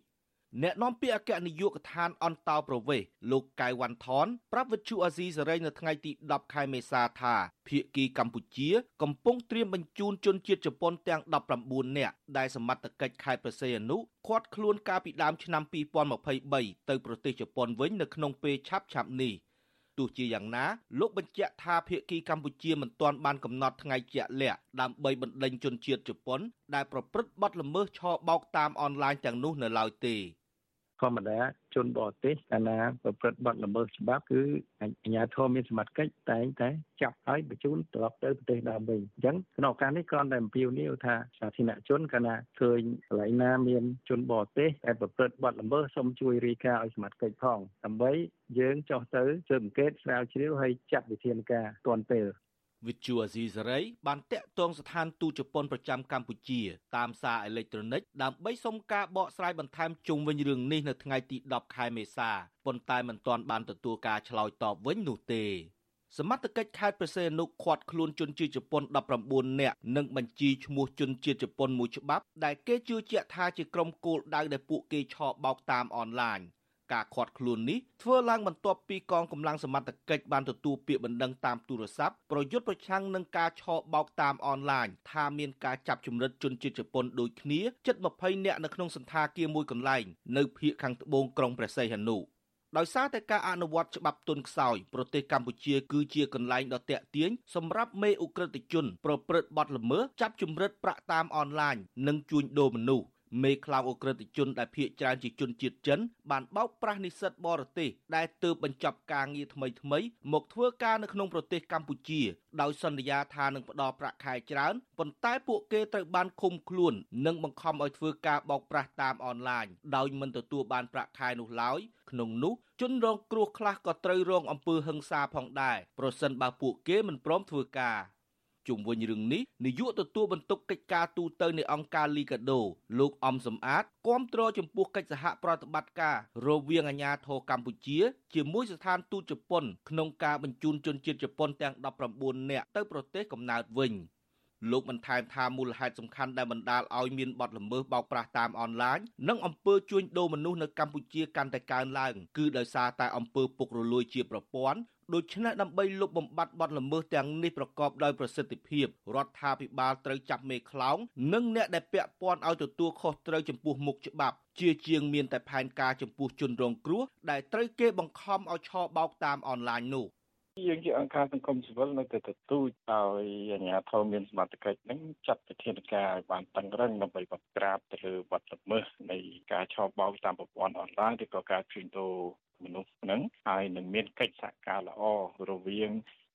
អ្នកនាំពាក្យអគ្គនាយកដ្ឋានអន្តោប្រវេសន៍លោកកៅវ៉ាន់ថនប្រាប់វិទ្យុអាស៊ីសេរីនៅថ្ងៃទី10ខែមេសាថាភៀកគីកម្ពុជា កំពុងត្រៀមបញ្ជូនជនជាតិជប៉ុនទាំង19នាក់ដែលសមត្ថកិច្ចខេត្តប្រសេអនុឃាត់ខ្លួនកាលពីដើមឆ្នាំ2023ទៅប្រទេសជប៉ុនវិញនៅក្នុងពេលឆាប់ឆាប់នេះទោះជាយ៉ាងណាលោកបញ្ជាក់ថាភៀកគីកម្ពុជាមិនទាន់បានកំណត់ថ្ងៃជាក់លាក់ដើម្បីបណ្ដេញជនជាតិជប៉ុនដែលប្រព្រឹត្តបទល្មើសឆបោកតាមអនឡាញទាំងនោះនៅឡើយទេធ ម្មតាជនបរទេសកាលណាប្រព្រឹត្តបទល្មើសច្បាប់គឺអាជ្ញាធរមានសមត្ថកិច្ចតែងតែចាប់ហើយបញ្ជូនត្រឡប់ទៅប្រទេសដើមវិញអញ្ចឹងក្នុងឱកាសនេះគ្រាន់តែអំពាវនាវថាសាធារណជនកាលណាឃើញកន្លែងណាមានជនបរទេសដែលប្រព្រឹត្តបទល្មើសសូមជួយរាយការណ៍ឲ្យសមត្ថកិច្ចផងដើម្បីយើងចោះទៅស៊ើបអង្កេតស្រាវជ្រាវហើយចាត់វិធានការទាន់ពេល វិទ្យុអាស៊ីសេរីបានតាក់ទងស្ថានទូតជប៉ុនប្រចាំកម្ពុជា តាមសារអេឡិចត្រូនិកដើម្បីសុំការបកស្រាយបន្ថែមជុំវិញរឿងនេះនៅថ្ងៃទី10ខែមេសាប៉ុន្តែមិនទាន់បានទទួលការឆ្លើយតបវិញនោះទេសមត្ថកិច្ចខេត្តប្រសេនុឃាត់ខ្លួនជនជាតិជប៉ុន19នាក់និងបញ្ជីឈ្មោះជនជាតិជប៉ុនមួយច្បាប់ដែលគេជឿជាក់ថាជាក្រុមគោលដៅដែលពួកគេឆបោកតាមអនឡាញ ការឃាត់ខ្លួននេះធ្វើឡើងបន្ទាប់ពីកងកម្លាំងសមត្ថកិច្ចបានទទួលពាក្យបណ្ដឹងតាមទូរស័ព្ទប្រយុទ្ធប្រឆាំងនឹងការឆបោកតាមអនឡាញថាមានការចាប់ជំរិតជនជាតិជប៉ុនដូចគ្នាជិត20នាក់នៅក្នុងសន្តាគារមួយកន្លែងនៅភូមិខាងត្បូងក្រុងព្រះសីហនុដោយសារតែការអនុវត្តច្បាប់ទុនខ្សោយប្រទេសកម្ពុជាគឺជាកន្លែងដ៏តាក់ទាញសម្រាប់មេឧក្រិដ្ឋជន ប្រព្រឹត្តបទល្មើសចាប់ជំរិតប្រាក់តាមអនឡាញនិងជួញដូរមនុស្ស មេខ្លោងអ ுக ្រិតជនដែលភៀសច្រើនជាជនជាតិចិនបានបោកប្រាស់និស្សិតបរទេសដែលទើបបញ្ចប់ការងារថ្មីថ្មីមកធ្វើការនៅក្នុងប្រទេសកម្ពុជាដោយសន្យាថានឹងផ្ដល់ប្រាក់ខែច្រើនប៉ុន្តែពួកគេត្រូវបានឃុំខ្លួន និងបង្ខំឲ្យធ្វើការបោកប្រាស់តាមអនឡាញដោយមិនទទួលបានប្រាក់ខែនោះឡើយក្នុងនោះជនរងគ្រោះខ្លះក៏ត្រូវរងអំពើហិង្សាផងដែរប្រសិនបើពួកគេមិនព្រមធ្វើការ ជុំវិញរឿងនេះនាយកទទួលបន្ទុកកិច្ចការទូតនៃអង្គការលីកាដូ លោកអំសំអាតគាំទ្រចំពោះកិច្ចសហប្រតិបត្តិការរវាងអាជ្ញាធរកម្ពុជា ជាមួយស្ថានទូតជប៉ុនក្នុងការបញ្ជូនជនជាតិជប៉ុនទាំង19នាក់ទៅប្រទេសកំណើតវិញ។លោកបានថែមថាមូលហេតុសំខាន់ដែលបណ្ដាលឲ្យមានបទល្មើសបោកប្រាស់តាមអនឡាញនិងអំពើជួញដូរមនុស្សនៅកម្ពុជាកាន់តែកើនឡើងគឺដោយសារតែអំពើពុករលួយជាប្រព័ន្ធ ដូច្នេះដើម្បីលុបបំបាត់បទល្មើសទាំងនេះប្រកបដោយប្រសិទ្ធភាពរដ្ឋាភិបាលត្រូវចាប់មេខ្លោងនិងអ្នកដែលពាក់ព័ន្ធឲ្យទទួលខុសត្រូវចំពោះមុខច្បាប់ជាជាងមានតែផែនការចំពោះជនរងគ្រោះដែលត្រូវគេបង្ខំឲ្យឆបោកតាមអនឡាញនោះយើងជាអង្គការសង្គមស៊ីវិលនៅតែទទូចឲ្យអាជ្ញាធរមានសមត្ថកិច្ចនឹងចាត់វិធានការឲ្យបានតឹងរឹងដើម្បីបង្ក្រាបទៅលើបទល្មើសនៃការឆបោកតាមប្រព័ន្ធអនឡាញឬក៏ការជួញដូរ មនុស្សហ្នឹងហើយនឹងមានកិច្ចសហការល្អរវាង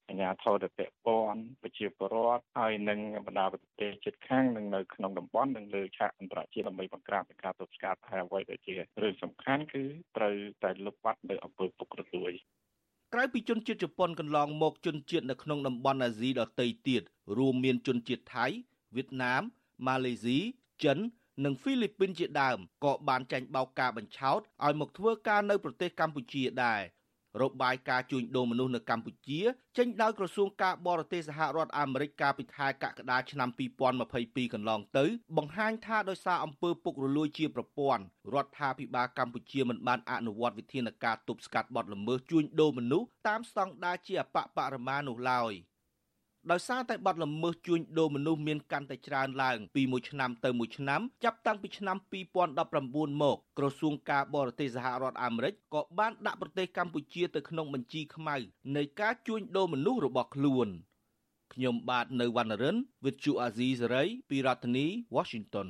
អាជ្ញាធរដែលពាក់ព័ន្ធប្រជាពលរដ្ឋហើយនឹងបណ្ដាប្រទេសជិតខាងនិងនៅក្នុងតំបន់និងលើឆាកអន្តរជាតិដើម្បីបង្ក្រាបការទប់ស្កាត់ហើយអ្វីដែលជារឿងសំខាន់គឺត្រូវតែលុបបាត់នៅអំពើពុករលួយក្រៅពីជនជាតិជប៉ុនកន្លងមកជនជាតិនៅក្នុងតំបន់អាស៊ីដទៃទៀតរួមមានជនជាតិថៃវៀតណាមម៉ាឡេស៊ីចិន និងហ្វីលីពីនជាដើមក៏បានចាញ់បោកការបញ្ឆោតឲ្យមកធ្វើការនៅប្រទេសកម្ពុជាដែររបាយការណ៍ជួញដូរមនុស្សនៅកម្ពុជាចេញដោយក្រសួងការបរទេសសហរដ្ឋអាមេរិកកាលពីខែកក្កដាឆ្នាំ2022កន្លងទៅ បង្ហាញថាដោយសារអំពើពុករលួយជាប្រព័ន្ធរដ្ឋាភិបាលកម្ពុជាមិនបានអនុវត្តវិធានការទប់ស្កាត់បទល្មើសជួញដូរមនុស្សតាមស្តង់ដារជាអបបរមានោះឡើយ។ ដោយសារតែបាត់ល្មើសជួញដូរមនុស្សមានកាន់តែច្រើនឡើងពីមួយឆ្នាំទៅមួយឆ្នាំចាប់តាំងពីឆ្នាំ2019មកក្រសួងការបរទេសសហរដ្ឋអាមេរិកក៏បានដាក់ប្រទេសកម្ពុជាទៅក្នុងបញ្ជីខ្មៅនៃការជួញដូរមនុស្សរបស់ខ្លួនខ្ញុំបាទនៅវណ្ណរិន With Chu Azizi Saray ពីរដ្ឋធានី Washington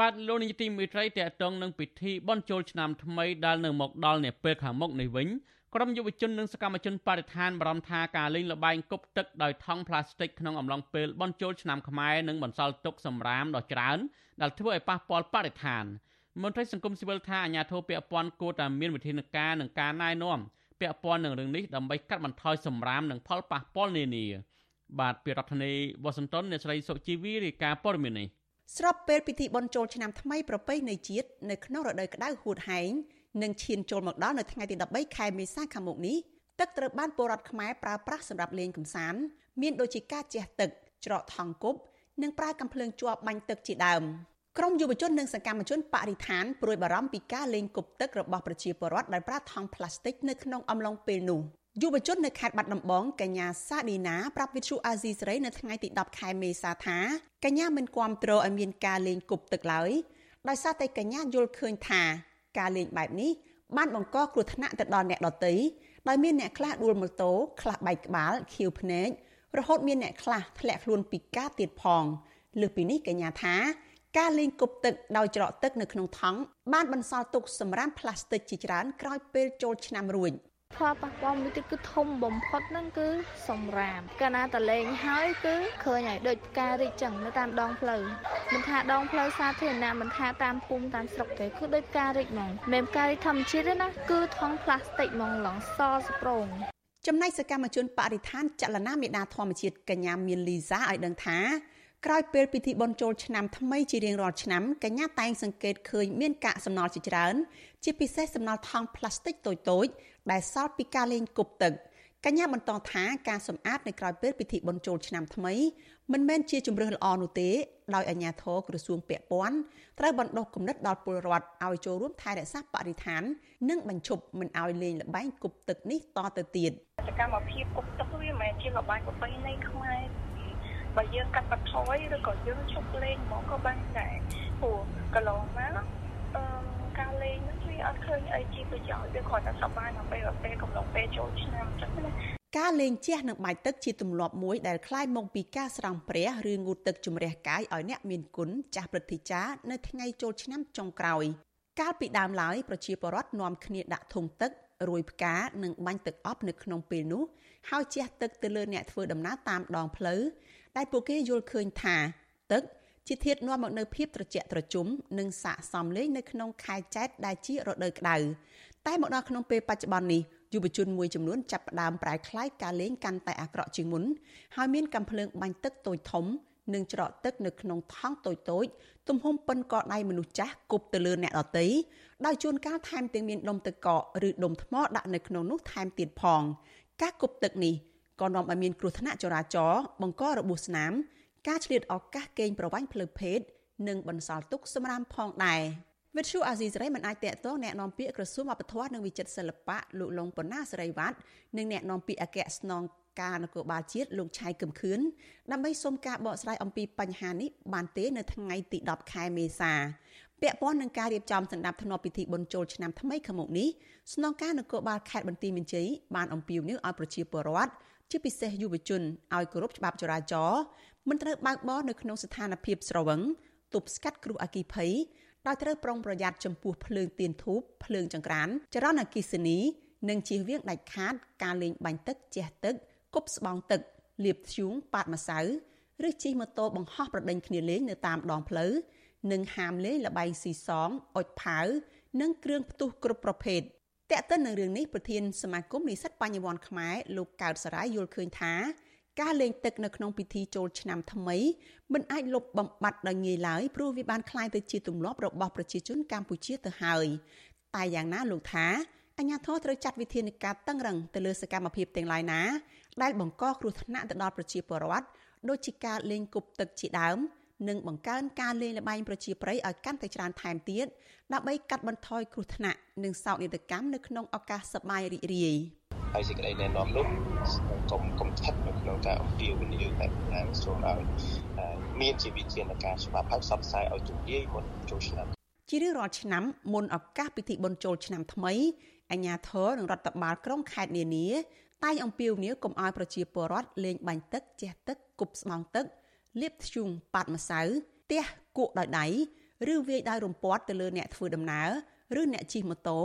បាទលោកនាយទីមេត្រីតេតងនឹងពិធីបុណ្យចូលឆ្នាំថ្មីដែលនឹងមកដល់នាពេលខាងមុខនេះវិញក្រុមយុវជននិងសកម្មជនបរិស្ថានបារម្ភថាការលេងល្បែងគប់ទឹកដោយថង់ប្លាស្ទិកក្នុងអំឡុងពេលបុណ្យចូលឆ្នាំខ្មែរនឹងបន្សល់ទុកសម្រាមដ៏ច្រើនដែលធ្វើឲ្យប៉ះពាល់បរិស្ថានមន្ត្រីសង្គមស៊ីវិលថាអាញាធិបតេយ្យពាន់គួរតែមានវិធានការនិងការណែនាំពាក់ព័ន្ធនឹងរឿងនេះដើម្បីកាត់បន្ថយសម្រាមនិងផលប៉ះពាល់នានាបាទពីរដ្ឋធានីវ៉ាស៊ីនតោនអ្នកស្រីសុជីវីរាយការណ៍ព័ត៌មាននេះ ស្របពេលពិធីបុណ្យចូលឆ្នាំថ្មីប្រពៃណីជាតិនៅក្នុងរដូវក្តៅហួតហែងនឹងឈានចូលមកដល់នៅថ្ងៃទី13ខែមេសាខាងមុខនេះទឹកត្រូវបានពលរដ្ឋខ្មែរប្រើប្រាស់សម្រាប់លេងកម្សាន្តមានដូចជាការជះទឹកច្រកថង់គប់និងប្រើកាំភ្លើងជាប់បាញ់ទឹកជាដើមក្រមយុវជននិងសកម្មជនបរិស្ថានព្រួយបារម្ភពីការលេងគប់ទឹករបស់ប្រជាពលរដ្ឋដែលប្រើថង់ប្លាស្ទិកនៅក្នុងអំឡុងពេលនោះ យុវជននៅខេត្តបាត់ដំបងកញ្ញាសាឌីណាប្រាប់វិទ្យុអាស៊ីសេរីនៅថ្ងៃទី10ខែមេសាថាកញ្ញាមិនគាំទ្រឲ្យមានការលេងគប់ទឹកឡើយដោយសារតែកញ្ញាយល់ឃើញថាការលេងបែបនេះបានបង្កគ្រោះថ្នាក់ទៅដល់អ្នកដទៃដោយមានអ្នកខ្លះដួលម៉ូតូខ្លះបែកក្បាលខៀវភ្នែករហូតមានអ្នកខ្លះធ្លាក់ខ្លួនពីការទៀតផងលើសពីនេះកញ្ញាថាការលេងគប់ទឹកដោយច្រកទឹកនៅក្នុងថង់បានបន្សល់ទុកសម្រាមផ្លាស្ទិកជាច្រើនក្រោយពេលចូលឆ្នាំរួច ផលប៉ះពាល់មួយទៀតគឺធំបំផុតហ្នឹងគឺសម្រាមកាលណាតលេងហើយគឺឃើញហើយដូចផ្ការីកចឹងនៅតាមដងផ្លូវមិនថាដងផ្លូវសាធារណៈមិនថាតាមភូមិតាមស្រុកទេគឺដូចផ្ការីកហ្មងមិនផ្ការីកធម្មជាតិទេណាគឺថង់ផ្លាស្ទិកហ្មងឡងសស្ប្រងចំណែកសកម្មជនបរិស្ថានចលនាមេដាធម្មជាតិកញ្ញាមានលីសាឲ្យដឹងថា ក្រោយពេលពិធីបុណ្យចូលឆ្នាំថ្មីជារៀងរាល់ឆ្នាំកញ្ញាតែងសង្កេតឃើញមានកាកសំណល់ជាច្រើន ជាពិសេសសំណល់ថង់ផ្លាស្ទិកតូចៗដែលសល់ពីការលេងគប់ទឹកកញ្ញាបន្តថាការសម្អាតនៅក្រោយពេលពិធីបុណ្យចូលឆ្នាំថ្មីមិនមែនជាជំរើសល្អនោះទេដោយអាជ្ញាធរក្រសួងពាក់ព័ន្ធត្រូវបណ្ដុះគំនិតដល់ពលរដ្ឋឲ្យចូលរួមថែរក្សាបរិស្ថាន និងបញ្ឈប់មិនឲ្យលេងល្បែងគប់ទឹកនេះតទៅទៀតសកម្មភាពគប់ទឹកវាមិនមែនជាល្បែងប្រពៃណីខ្មែរ បើយើងកាត់បន្ថយឬក៏យើងឈប់លេងហ្មងក៏បានដែរព្រោះកន្លងមកអឺការលេងហ្នឹងវាអត់ឃើញអីជាប្រយោជន៍វាគ្រាន់តែសប្បាយនៅពេលពេលកំឡុងពេលចូលឆ្នាំអញ្ចឹងណាការលេងជះនឹងបាច់ទឹកជាទម្លាប់មួយដែលคล้ายមកពីការស្រង់ព្រះឬងូតទឹកជំរះកាយឲ្យអ្នកមានគុណចាស់ព្រឹទ្ធាចារ្យនៅថ្ងៃចូលឆ្នាំចុងក្រោយកាលពីដើមឡើយប្រជាពលរដ្ឋនាំគ្នាដាក់ធុងទឹក រួយផ្កានិងបាញ់ទឹកអប់នៅក្នុងពេលនោះហើយជះទឹកទៅលើអ្នកធ្វើដំណើរតាមដងផ្លូវដែលពួកគេយល់ឃើញថាទឹកជាធាតុនាំមកនូវភាពត្រជាក់ត្រជុំនិងស័ក្តិសមលេងនៅក្នុងខែចែកដែលជារដូវក្តៅតែមកដល់ក្នុងពេលបច្ចុប្បន្ននេះយុវជនមួយចំនួនចាប់ផ្ដើមប្រែក្លាយការលេងកាន់តែអាក្រក់ជាងមុនហើយមានកំភ្លើងបាញ់ទឹកតូចធំនិងច្រកទឹកនៅក្នុងថង់តូចតូច ទំហំប៉ុនកដៃមនុស្សចាស់គប់ទៅលើអ្នកដទៃដោយជួនកាលថែមទាំងមានដុំទឹកកកឬដុំថ្មដាក់នៅក្នុងនោះថែមទៀតផងការគប់ទឹកនេះក៏នាំឲ្យមានគ្រោះថ្នាក់ចរាចរណ៍បង្ករបួសស្នាម ការឆ្លៀតឱកាសកេងប្រវ័ញ្ចផ្លូវភេទនិងបន្សល់ទុកសម្រាមផងដែរវិទ្យុអាស៊ីសេរីមិនអាចតកតងแนะនាំពាក្យក្រសួងវប្បធម៌និងវិចិត្រសិល្បៈលោកលងប៉ុណ្ណាសេរីវត្តនិងแนะនាំពាក្យអគ្គស្នង ការនគរបាលជាតិលោកឆៃកឹមខឿនដើម្បីសុំការបកស្រាយអំពីបញ្ហានេះបានទេនៅថ្ងៃទី10ខែមេសាពាក់ព័ន្ធនឹងការរៀបចំសម្ដាប់ធ្នាប់ពិធីបុណ្យចូលឆ្នាំថ្មីខាងមុខនេះស្នងការនគរបាលខេត្តបន្ទាយមានជ័យបានអំពាវនាវឲ្យប្រជាពលរដ្ឋជាពិសេសយុវជនឲ្យគោរពច្បាប់ចរាចរណ៍មិនត្រូវបើកបរនៅក្នុងស្ថានភាពស្រវឹងទប់ស្កាត់គ្រោះអគ្គិភ័យដោយត្រូវប្រុងប្រយ័ត្នចំពោះភ្លើងទៀនធូបភ្លើងចង្ក្រានចរន្តអគ្គិសនីនិងជៀសវាងដាច់ខាតការលេងបាញ់ទឹកជះទឹក គប់ស្បង់ទឹកលាបធ្យូងប៉ាតម្សៅឬជិះម៉ូតូបង្ហោះប្រដេញគ្នាលេងនៅតាមដងផ្លូវនិងហាមលេងល្បែងស៊ីសងអុចផាវនិងគ្រឿងផ្ទុះគ្រប់ប្រភេទតែកតិននឹងរឿងនេះប្រធានសមាគមនិស្សិតបញ្ញវន្តខ្មែរលោកកើតសរាយយល់ឃើញថាការលេងទឹកនៅក្នុងពិធីចូលឆ្នាំថ្មីមិនអាចលុបបំបាត់ដោយងាយឡើយព្រោះវាបានคล้ายទៅជាទម្លាប់របស់ប្រជាជនកម្ពុជាទៅហើយតែយ៉ាងណាលោកថាអាញាធរត្រូវចាត់វិធានការតឹងរឹងទៅលើសកម្មភាពទាំងឡាយណា ដែលបង្កគ្រោះថ្នាក់ទៅដល់ប្រជាពលរដ្ឋដូចជាការលេងគប់ទឹកជាដើមនិងបង្កើនការលេងល្បែងប្រជាប្រិយឲ្យកាន់តែច្រើនថែមទៀតដើម្បីកាត់បន្ថយគ្រោះថ្នាក់និងសោកនាដកម្មនៅក្នុងឱកាសសប្បាយរីករាយហើយសេចក្តីណែនាំនោះកុំកុំស្ថិតនៅក្នុងការអំពាវនាវតែខាងសូមឲ្យមានជាវិធានការច្បាប់ហើយផ្សព្វផ្សាយឲ្យទូលាយមុនចូលឆ្នាំជារៀងរាល់ឆ្នាំមុនឱកាសពិធីបុណ្យចូលឆ្នាំថ្មីអាជ្ញាធរនិងរដ្ឋបាលក្រុងខេត្តនានា តែងអំពាវនាវកុំឲ្យប្រជាពលរដ្ឋលេងបាញ់ទឹកជះទឹកគប់ស្បង់ទឹកលាបធ្យូងប៉ាត់ម្សៅទះគក់ដោយដៃឬវាយដោយរំពាត់ទៅលើអ្នកធ្វើដំណើរឬអ្នកជិះម៉ូតូ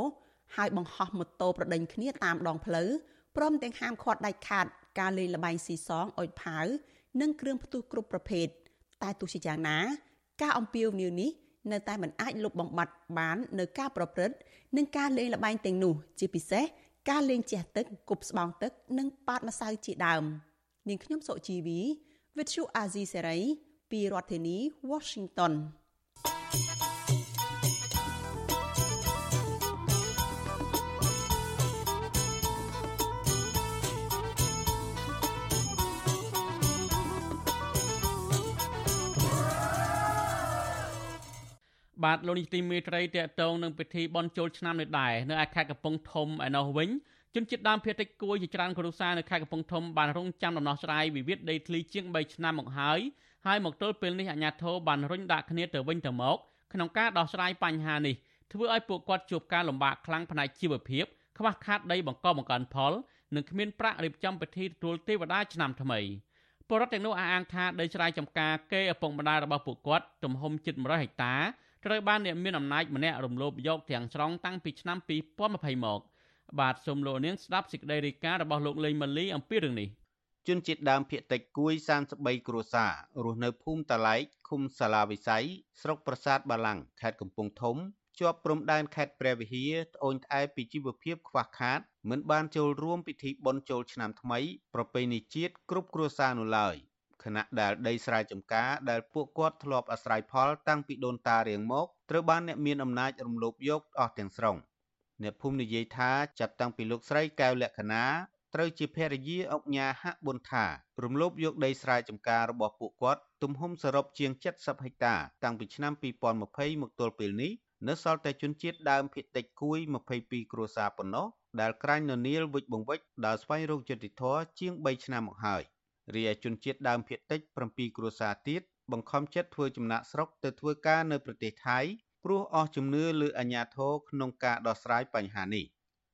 ហើយបង្ហោះម៉ូតូប្រដេញគ្នាតាមដងផ្លូវព្រមទាំងហាមឃាត់ដាច់ខាតការលេងល្បែងស៊ីសងអុចផាវនិងគ្រឿងផ្ទុះគ្រប់ប្រភេទតែទោះជាយ៉ាងណា ការអំពាវនាវនេះនៅតែមិនអាចលុបបំបាត់បាននៅការប្រព្រឹត្តនិងការលេងល្បែងទាំងនោះជាពិសេស ការលេងជះទឹកគប់ស្បោងទឹក និងប៉ាតម្សៅជាដើមនាងខ្ញុំសុជីវី With you Azizi Serai ពីរដ្ឋធានី Washington បាទលោកនេះទីមេត្រីតកតងនឹងពិធីបន់ជោលឆ្នាំនេះដែរនៅឯខេត្តកំពង់ធំឯណោះវិញជនជាតិដើមភាគតិចគួយជាច្រើនគ្រួសារនៅខេត្តកំពង់ធំបានរងចាំដំណោះស្រាយវិវាទដីធ្លីជាង3ឆ្នាំមកហើយហើយមកទល់ពេលនេះអាជ្ញាធរបានរុញដាក់គ្នាទៅវិញទៅមកក្នុងការដោះស្រាយបញ្ហានេះធ្វើឲ្យពួកគាត់ជួបការលំបាកខ្លាំងផ្នែកជីវភាពខ្វះខាតដីបង្កបង្កើនផលនិងគ្មានប្រាក់រៀបចំពិធីទទួលទេវតាឆ្នាំថ្មីពលរដ្ឋទាំងនោះអះអាងថាដីស្រែចម្ការគេឪពុកម្ដាយរបស់ពួកគាត់ទំហំជិត100ហិកតា ត្រូវបានអ្នកមានអំណាចម្នាក់រំលោភយកទាំងស្រុងតាំងពីឆ្នាំ2020មកបាទសូមលោកនាងស្ដាប់សេចក្តីរាយការណ៍របស់លោកលេងម៉ាលីអំពីរឿងនេះជនជាតិដើមភាគតិចគួយ33គ្រួសាររស់នៅភូមិតាឡែកឃុំសាឡាវិស័យស្រុកប្រាសាទបាឡាំងខេត្តកំពង់ធំជាប់ព្រំដែនខេត្តព្រះវិហារត្អូញត្អែពីជីវភាពខ្វះខាតមិនបានចូលរួមពិធីបុណ្យចូលឆ្នាំថ្មី ប្រពៃណីជាតិគ្រប់គ្រួសារនោះឡើយ ខណៈដែលដីស្រែចម្ការដែលពួកគាត់ធ្លាប់អាស្រ័យផលតាំងពីដូនតារៀងមកត្រូវបានអ្នកមានអំណាចរំលោភយកអស់ទាំងស្រុងអ្នកភូមិនិយាយថាចាប់តាំងពីលោកស្រីកែវលក្ខណាត្រូវជាភរិយាអុកញ៉ាហាក់ប៊ុនថារំលោភយកដីស្រែចម្ការរបស់ពួកគាត់ទំហំសរុបជាង70ហិកតា តាំងពីឆ្នាំ2020មកទល់ពេលនេះនៅសល់តែជនជាតិដើមភាគតិចគួយ22គ្រួសារប៉ុណ្ណោះដែលក្រាញ់ននៀលវិចបង្វិចដើរស្វែងរកយុត្តិធម៌ជាង3ឆ្នាំមកហើយ រីឯជនជាតិដើមភាគតិច7គ្រួសារទៀតបង្ខំចិត្តធ្វើចំណាក់ស្រុកទៅធ្វើការនៅប្រទេសថៃព្រោះអស់ជំនឿលើអាញាធរក្នុងការដោះស្រាយបញ្ហានេះ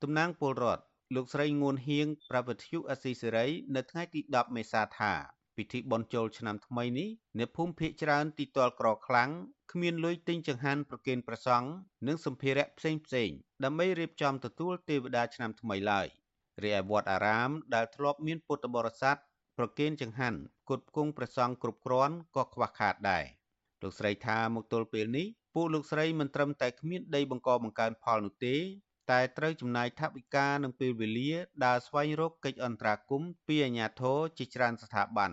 តំណាងពលរដ្ឋលោកស្រីងួនហៀងប្រពន្ធយុអស៊ីសេរីនៅថ្ងៃទី10មេសាថាពិធីបុណ្យចូលឆ្នាំថ្មីនេះអ្នកភូមិភៀកច្រើនទីតលក្រខ្លាំងគ្មានលុយទិញចង្ហាន់ប្រគេនព្រះសង្ឃនិងសម្ភារៈផ្សេងផ្សេងដើម្បីរៀបចំទទួលទេវតាឆ្នាំថ្មីឡើយរីឯវត្តអារាមដែលធ្លាប់មានពុទ្ធបរិស័ទ ប្រគេនចង្ហាន់គុតគង់ព្រះសង្ឃគ្រប់គ្រាន់ក៏ខ្វះខាតដែរលោកស្រីថាមកទល់ពេលនេះពួកលោកស្រីមិនត្រឹមតែគ្មានដីបង្កបង្កើនផលនោះទេ តែត្រូវចំណាយថវិកានិងពេលវេលាដើរស្វែងរកកិច្ចអន្តរាគមន៍ពីអាជ្ញាធរជាច្រើនស្ថាប័ន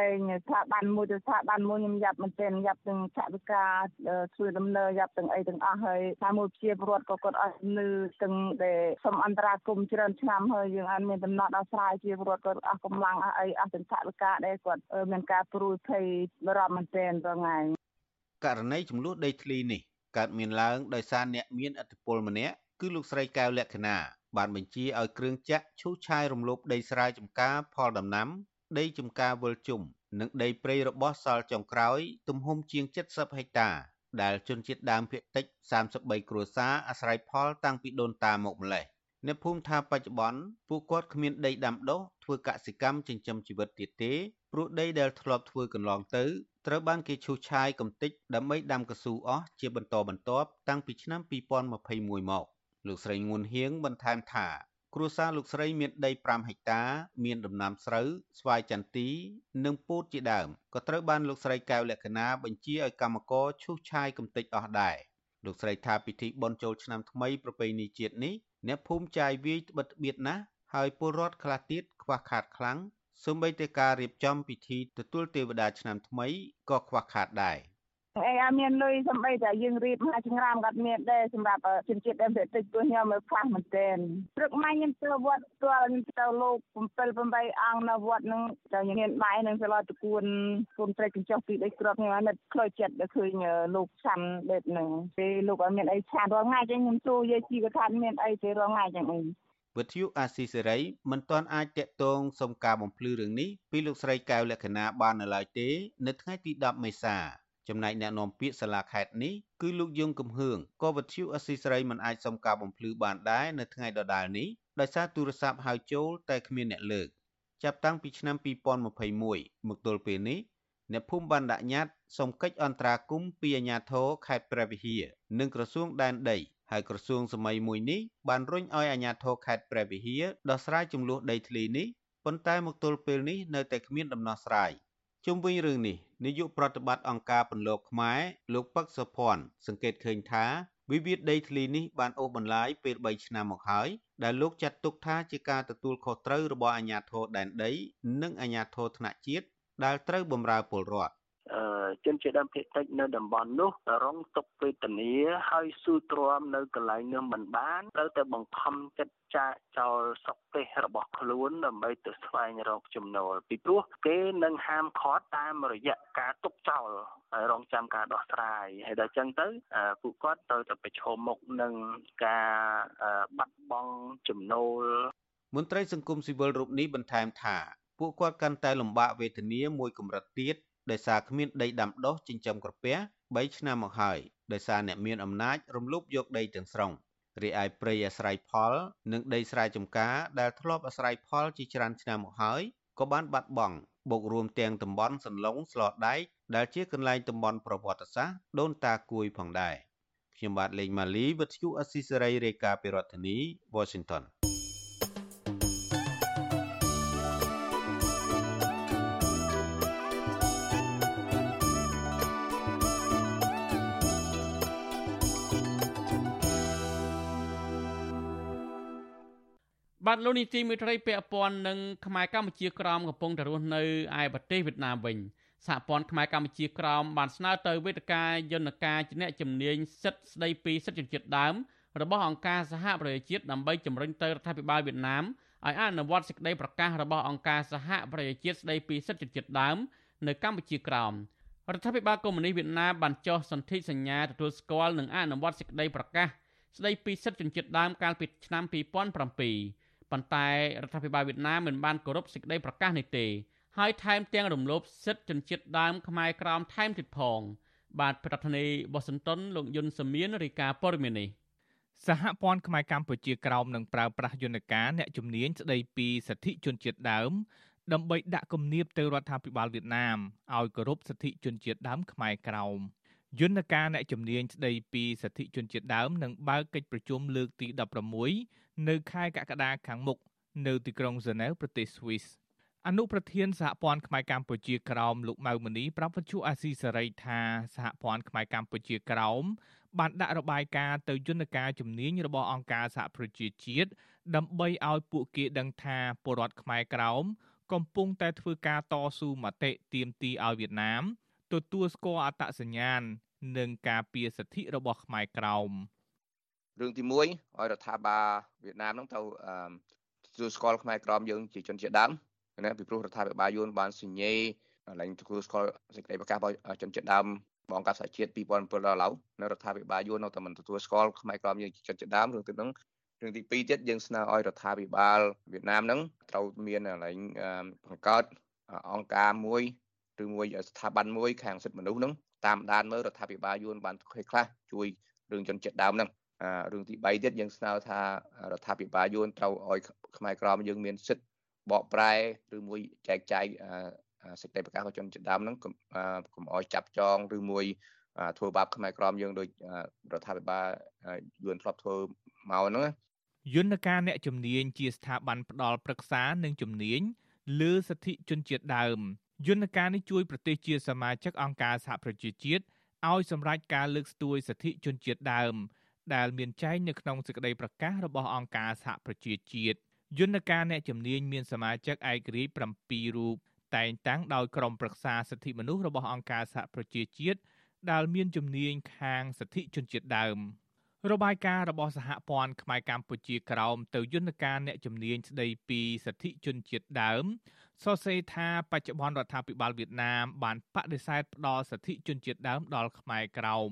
លេងស្ថាប័នមួយទៅស្ថាប័នមួយខ្ញុំយ៉ាប់មែនទែនយ៉ាប់ទាំងឆវិកាធ្វើដំណើរយ៉ាប់ទាំងអីទាំងអស់ហើយតាមមួយជាពលរដ្ឋក៏គាត់អស់លឺទាំងដែលសុំអន្តរាគមច្រើនឆ្នាំហើយយើងអត់មានដំណោះដោះស្រាយជាពលរដ្ឋគាត់អស់កម្លាំងអស់អីអស់ទាំងឆវិកាដែលគាត់មានការព្រួយភ័យបារម្ភមែនទែនរាល់ថ្ងៃករណីចំនួនដីធ្លីនេះកើតមានឡើងដោយសារអ្នកមានឥទ្ធិពលម្នាក់គឺលោកស្រីកែវលក្ខណាបានបញ្ជាឲ្យគ្រឿងចាក់ឈូសឆាយរំលោភដីស្រែចម្ការផលដំណាំ ដីចម្ការវិលជុំនិងដីព្រៃរបស់សល់ចុងក្រោយ ទំហំជាង70ហិកតា ដែលជនជាតិដើមភាគតិច33គ្រួសារអាស្រ័យផលតាំងពីដូនតាមកម្លេះអ្នកភូមិថាបច្ចុប្បន្នពួកគាត់គ្មានដីដាំដុះធ្វើកសិកម្មចិញ្ចឹមជីវិតទៀតទេព្រោះដីដែលធ្លាប់ធ្វើកន្លងទៅត្រូវបានគេឈូសឆាយកំទេចដើម្បីដាំកស៊ូអស់ជាបន្តបន្ទាប់តាំងពីឆ្នាំ2021មកលោកស្រីងួនហៀងបន្ថែមថា គ្រួសារលោកស្រីមានដី5ហិកតា មានដំណាំស្រូវស្វាយចន្ទី និងពោតជាដើមក៏ត្រូវបានលោកស្រីកែវលក្ខណាបញ្ជាឲ្យកម្មករឈូសឆាយកំទេចអស់ដែរលោកស្រីថាពិធីបុណ្យចូលឆ្នាំថ្មីប្រពៃណីជាតិនេះអ្នកភូមិចាយវាយត្បិតត្បៀតណាស់ហើយពលរដ្ឋខ្លះទៀតខ្វះខាតខ្លាំងសូម្បីតែការរៀបចំពិធីទទួលទេវតាឆ្នាំថ្មីក៏ខ្វះខាតដែរ។ អីអត់មានលុយសំបីតែយើងរៀបមហាចង្រាមក៏មានដែរសម្រាប់ជនជាតិដើមភាគតិចព្រោះខ្ញុំមើលខ្លះមែនទែនព្រឹកម៉ាញ់ខ្ញុំទៅវត្តផ្ទាល់ខ្ញុំទៅលោក7 8អង្គនៅវត្តហ្នឹងតែខ្ញុំមានបាយនឹងស្លោតគួនគុំត្រេកកញ្ចុះពីដីក្របខ្ញុំអត់ខ្លោចចិត្តដល់ឃើញលោកឆាន់បែបហ្នឹងពេលលោកអត់មានអីឆានរាល់ថ្ងៃចឹងខ្ញុំសួរយាយជីក៏ថាមានអីទេរាល់ថ្ងៃចឹងអីវិទ្យុអាស៊ីសេរីមិនទាន់អាចតាក់ទងសុំការបំភ្លឺរឿងនេះពីលោកស្រីកែវលក្ខណាបាននៅឡើយទេ នៅថ្ងៃទី10មេសា ចំណែកអ្នកនាំពាក្យសាលាខេត្តនេះគឺលោកយងកំហឿងក៏វិទ្យុអស៊ីសេរីមិនអាចសុំការបំភ្លឺបានដែរនៅថ្ងៃដដែលនេះដោយសារទូរស័ព្ទហៅចូលតែគ្មានអ្នកលើកចាប់តាំងពីឆ្នាំ2021មកទល់ពេលនេះអ្នកភូមិបានដាក់ញត្តិសុំកិច្ចអន្តរាគមន៍ពីអាជ្ញាធរខេត្តព្រះវិហារនិងក្រសួងដែនដីហើយក្រសួងសម័យមួយនេះបានរុញឲ្យអាជ្ញាធរខេត្តព្រះវិហារដោះស្រាយចំនួនដីធ្លីនេះប៉ុន្តែមកទល់ពេលនេះនៅតែគ្មានដំណោះស្រាយ ជុំវិញរឿងនេះនាយកប្រតិបត្តិអង្គការពន្លកខ្មែរលោកពឹកសុភ័ណ្ឌសង្កេតឃើញថាវិវាទដីធ្លីនេះបានអូសបន្លាយពេល3ឆ្នាំមកហើយដែលលោកចាត់ទុកថាជាការទទួលខុសត្រូវរបស់អាជ្ញាធរដែនដី និងអាជ្ញាធរថ្នាក់ជាតិដែលត្រូវបម្រើពលរដ្ឋ ជនជាតិដើមភាគតិចនៅតំបន់នោះរងទុកវេទនាហើយស៊ូទ្រាំនៅកន្លែងនោះមិនបានត្រូវតែបង្ខំចិត្តចាកចោលសុកទេសរបស់ខ្លួនដើម្បីទៅស្វែងរកចំណូលពីព្រោះគេនឹងហាមឃាត់តាមរយៈការទុកចោលហើយរងចាំការដោះស្រាយហើយដល់ចឹងទៅពួកគាត់ត្រូវតែប្រឈមមុខនឹងការបាត់បង់ចំណូលមន្ត្រីសង្គមស៊ីវិលរូបនេះបន្ថែមថាពួកគាត់កាន់តែលំបាកវេទនាមួយកម្រិតទៀត ដោយសារគ្មានដីដាំដុះចិញ្ចឹមក្រពះ3ឆ្នាំមកហើយដោយសារអ្នកមានអំណាចរំលោភយកដីទាំងស្រុងរីឯព្រៃអាស្រ័យផល និងដីស្រែចម្ការដែលធ្លាប់អាស្រ័យផលជាច្រើនឆ្នាំមកហើយក៏បានបាត់បង់បូករួមទាំងតំបន់សន្លងស្លដែកដែលជាកន្លែងតំបន់ប្រវត្តិសាស្ត្រដូនតាគួយផងដែរខ្ញុំបាទលេងម៉ាលីវិទ្យុអស៊ីសេរីរាយការណ៍ពីរដ្ឋធានី Washington បាទលោកនីតិមេត្រីពាក់ព័ន្ធនឹងខ្មែរកម្ពុជាក្រមកំពុងតែរស់នៅឯប្រទេសវៀតណាមវិញសហព័ន្ធខ្មែរកម្ពុជាក្រមបានស្នើទៅវេទិកាយន្តការជាអ្នកជំនាញសិទ្ធិស្ដីពីសិទ្ធិជនជាតិដើមរបស់អង្គការសហប្រជាជាតិដើម្បីជំរុញទៅរដ្ឋាភិបាលវៀតណាមឲ្យអនុវត្តសេចក្តីប្រកាសរបស់អង្គការសហប្រជាជាតិស្តីពីសិទ្ធិជនជាតិដើមនៅកម្ពុជាក្រោមរដ្ឋាភិបាលកុម្មុយនីសវៀតណាមបានចុះសន្ធិសញ្ញាទទួលស្គាល់និងអនុវត្តសេចក្តីប្រកាសស្តីពីសិទ្ធិជនជាតិដើមកាលពីឆ្នាំ2007 ប៉ុន្តែរដ្ឋាភិបាលវៀតណាមមិនបានគោរពសេចក្តីប្រកាសនេះទេហើយថែមទាំងរំលោភសិទ្ធិជនជាតិដើមខ្មែរក្រោមថែមទៀតផង បាទប្រធានាធិបតីវ៉ាស៊ីនតោនលោកយុនសាមៀនរាយការណ៍ព័ត៌មាននេះសហព័ន្ធខ្មែរកម្ពុជាក្រោមនឹងប្រើប្រាស់យន្តការអ្នកជំនាញស្ដីពីសិទ្ធិជនជាតិដើមដើម្បីដាក់គំនាបទៅរដ្ឋាភិបាលវៀតណាមឲ្យគោរពសិទ្ធិជនជាតិដើមខ្មែរក្រោមយន្តការអ្នកជំនាញស្ដីពីសិទ្ធិជនជាតិដើមនឹងបើកកិច្ចប្រជុំលើកទី16 នៅខែកក្កដាខាងមុខនៅទីក្រុងហ្សឺណែវប្រទេសស្វីសអនុប្រធានសហព័ន្ធខ្មែរកម្ពុជាក្រោមលោកម៉ៅមនីប្រាប់វិទ្យុអាស៊ីសេរីថាសហព័ន្ធខ្មែរកម្ពុជាក្រោមបានដាក់របាយការណ៍ទៅយន្តការជំនាញរបស់អង្គការសហប្រជាជាតិដើម្បីឲ្យពួកគេដឹងថាពលរដ្ឋខ្មែរក្រោមកំពុងតែធ្វើការតស៊ូមតិទាមទារឲ្យវៀតណាមទទួលស្គាល់អត្តសញ្ញាណនិងការពារសិទ្ធិរបស់ខ្មែរក្រោម រឿងទី1ឲ្យរដ្ឋាភិបាលវៀតណាមនឹងទៅទទួលស្គាល់ខ្មែរក្រមយើងជាជនជាតិដើមណាពីព្រោះរដ្ឋាភិបាលយួនបានសញ្ញេឡើងទទួលស្គាល់សេចក្តីប្រកាសរបស់ជនជាតិដើមបងកាសសហជាតិ2007ដល់ឡៅនៅរដ្ឋាភិបាលយួននៅតែមិនទទួលស្គាល់ខ្មែរក្រមយើងជាជនជាតិដើមរឿងទីហ្នឹងរឿងទី2ទៀតយើងស្នើឲ្យរដ្ឋាភិបាលវៀតណាមហ្នឹងត្រូវមានកន្លែងបង្កើតអង្គការមួយឬមួយស្ថាប័នមួយខាងសិទ្ធិមនុស្សហ្នឹងតាមដានមើលរដ្ឋាភិបាលយួនបានធ្វើខ្លះជួយរឿងជនជាតិដើមហ្នឹង រឿងទី3ទៀតយើងស្នើថារដ្ឋាភិបាលយួនត្រូវឲ្យខ្មែរក្រមយើងមានសិទ្ធិបកប្រែឬមួយចែកចាយសេចក្តីប្រកាសរបស់ជនជាតិដើមហ្នឹងកុំឲ្យចាប់ចងឬមួយធ្វើបាបខ្មែរក្រមយើងដោយរដ្ឋាភិបាលយួនធ្លាប់ធ្វើមកហ្នឹងយន្តការអ្នកជំនាញជាស្ថាប័នផ្ដល់ប្រឹក្សានិងជំនាញលើសិទ្ធិជនជាតិដើមយន្តការនេះជួយប្រទេសជាសមាជិកអង្គការសហប្រជាជាតិឲ្យសម្រេចការលើកស្ទួយសិទ្ធិជនជាតិដើម ដែលមានចែងនៅក្នុងសេចក្តីប្រកាសរបស់អង្គការសហប្រជាជាតិយន្តការអ្នកជំនាញមានសមាជិកឯករាជ្យ7រូបតែងតាំងដោយក្រុមប្រឹក្សាសិទ្ធិមនុស្សរបស់អង្គការសហប្រជាជាតិដែលមានជំនាញខាងសិទ្ធិជនជាតិដើមរបាយការណ៍របស់សហព័ន្ធខ្មែរកម្ពុជាក្រោមទៅយន្តការអ្នកជំនាញស្ដីពីសិទ្ធិជនជាតិដើមសរសេរថាបច្ចុប្បន្នរដ្ឋាភិបាលវៀតណាមបានបដិសេធផ្ដល់សិទ្ធិជនជាតិដើមដល់ខ្មែរក្រោម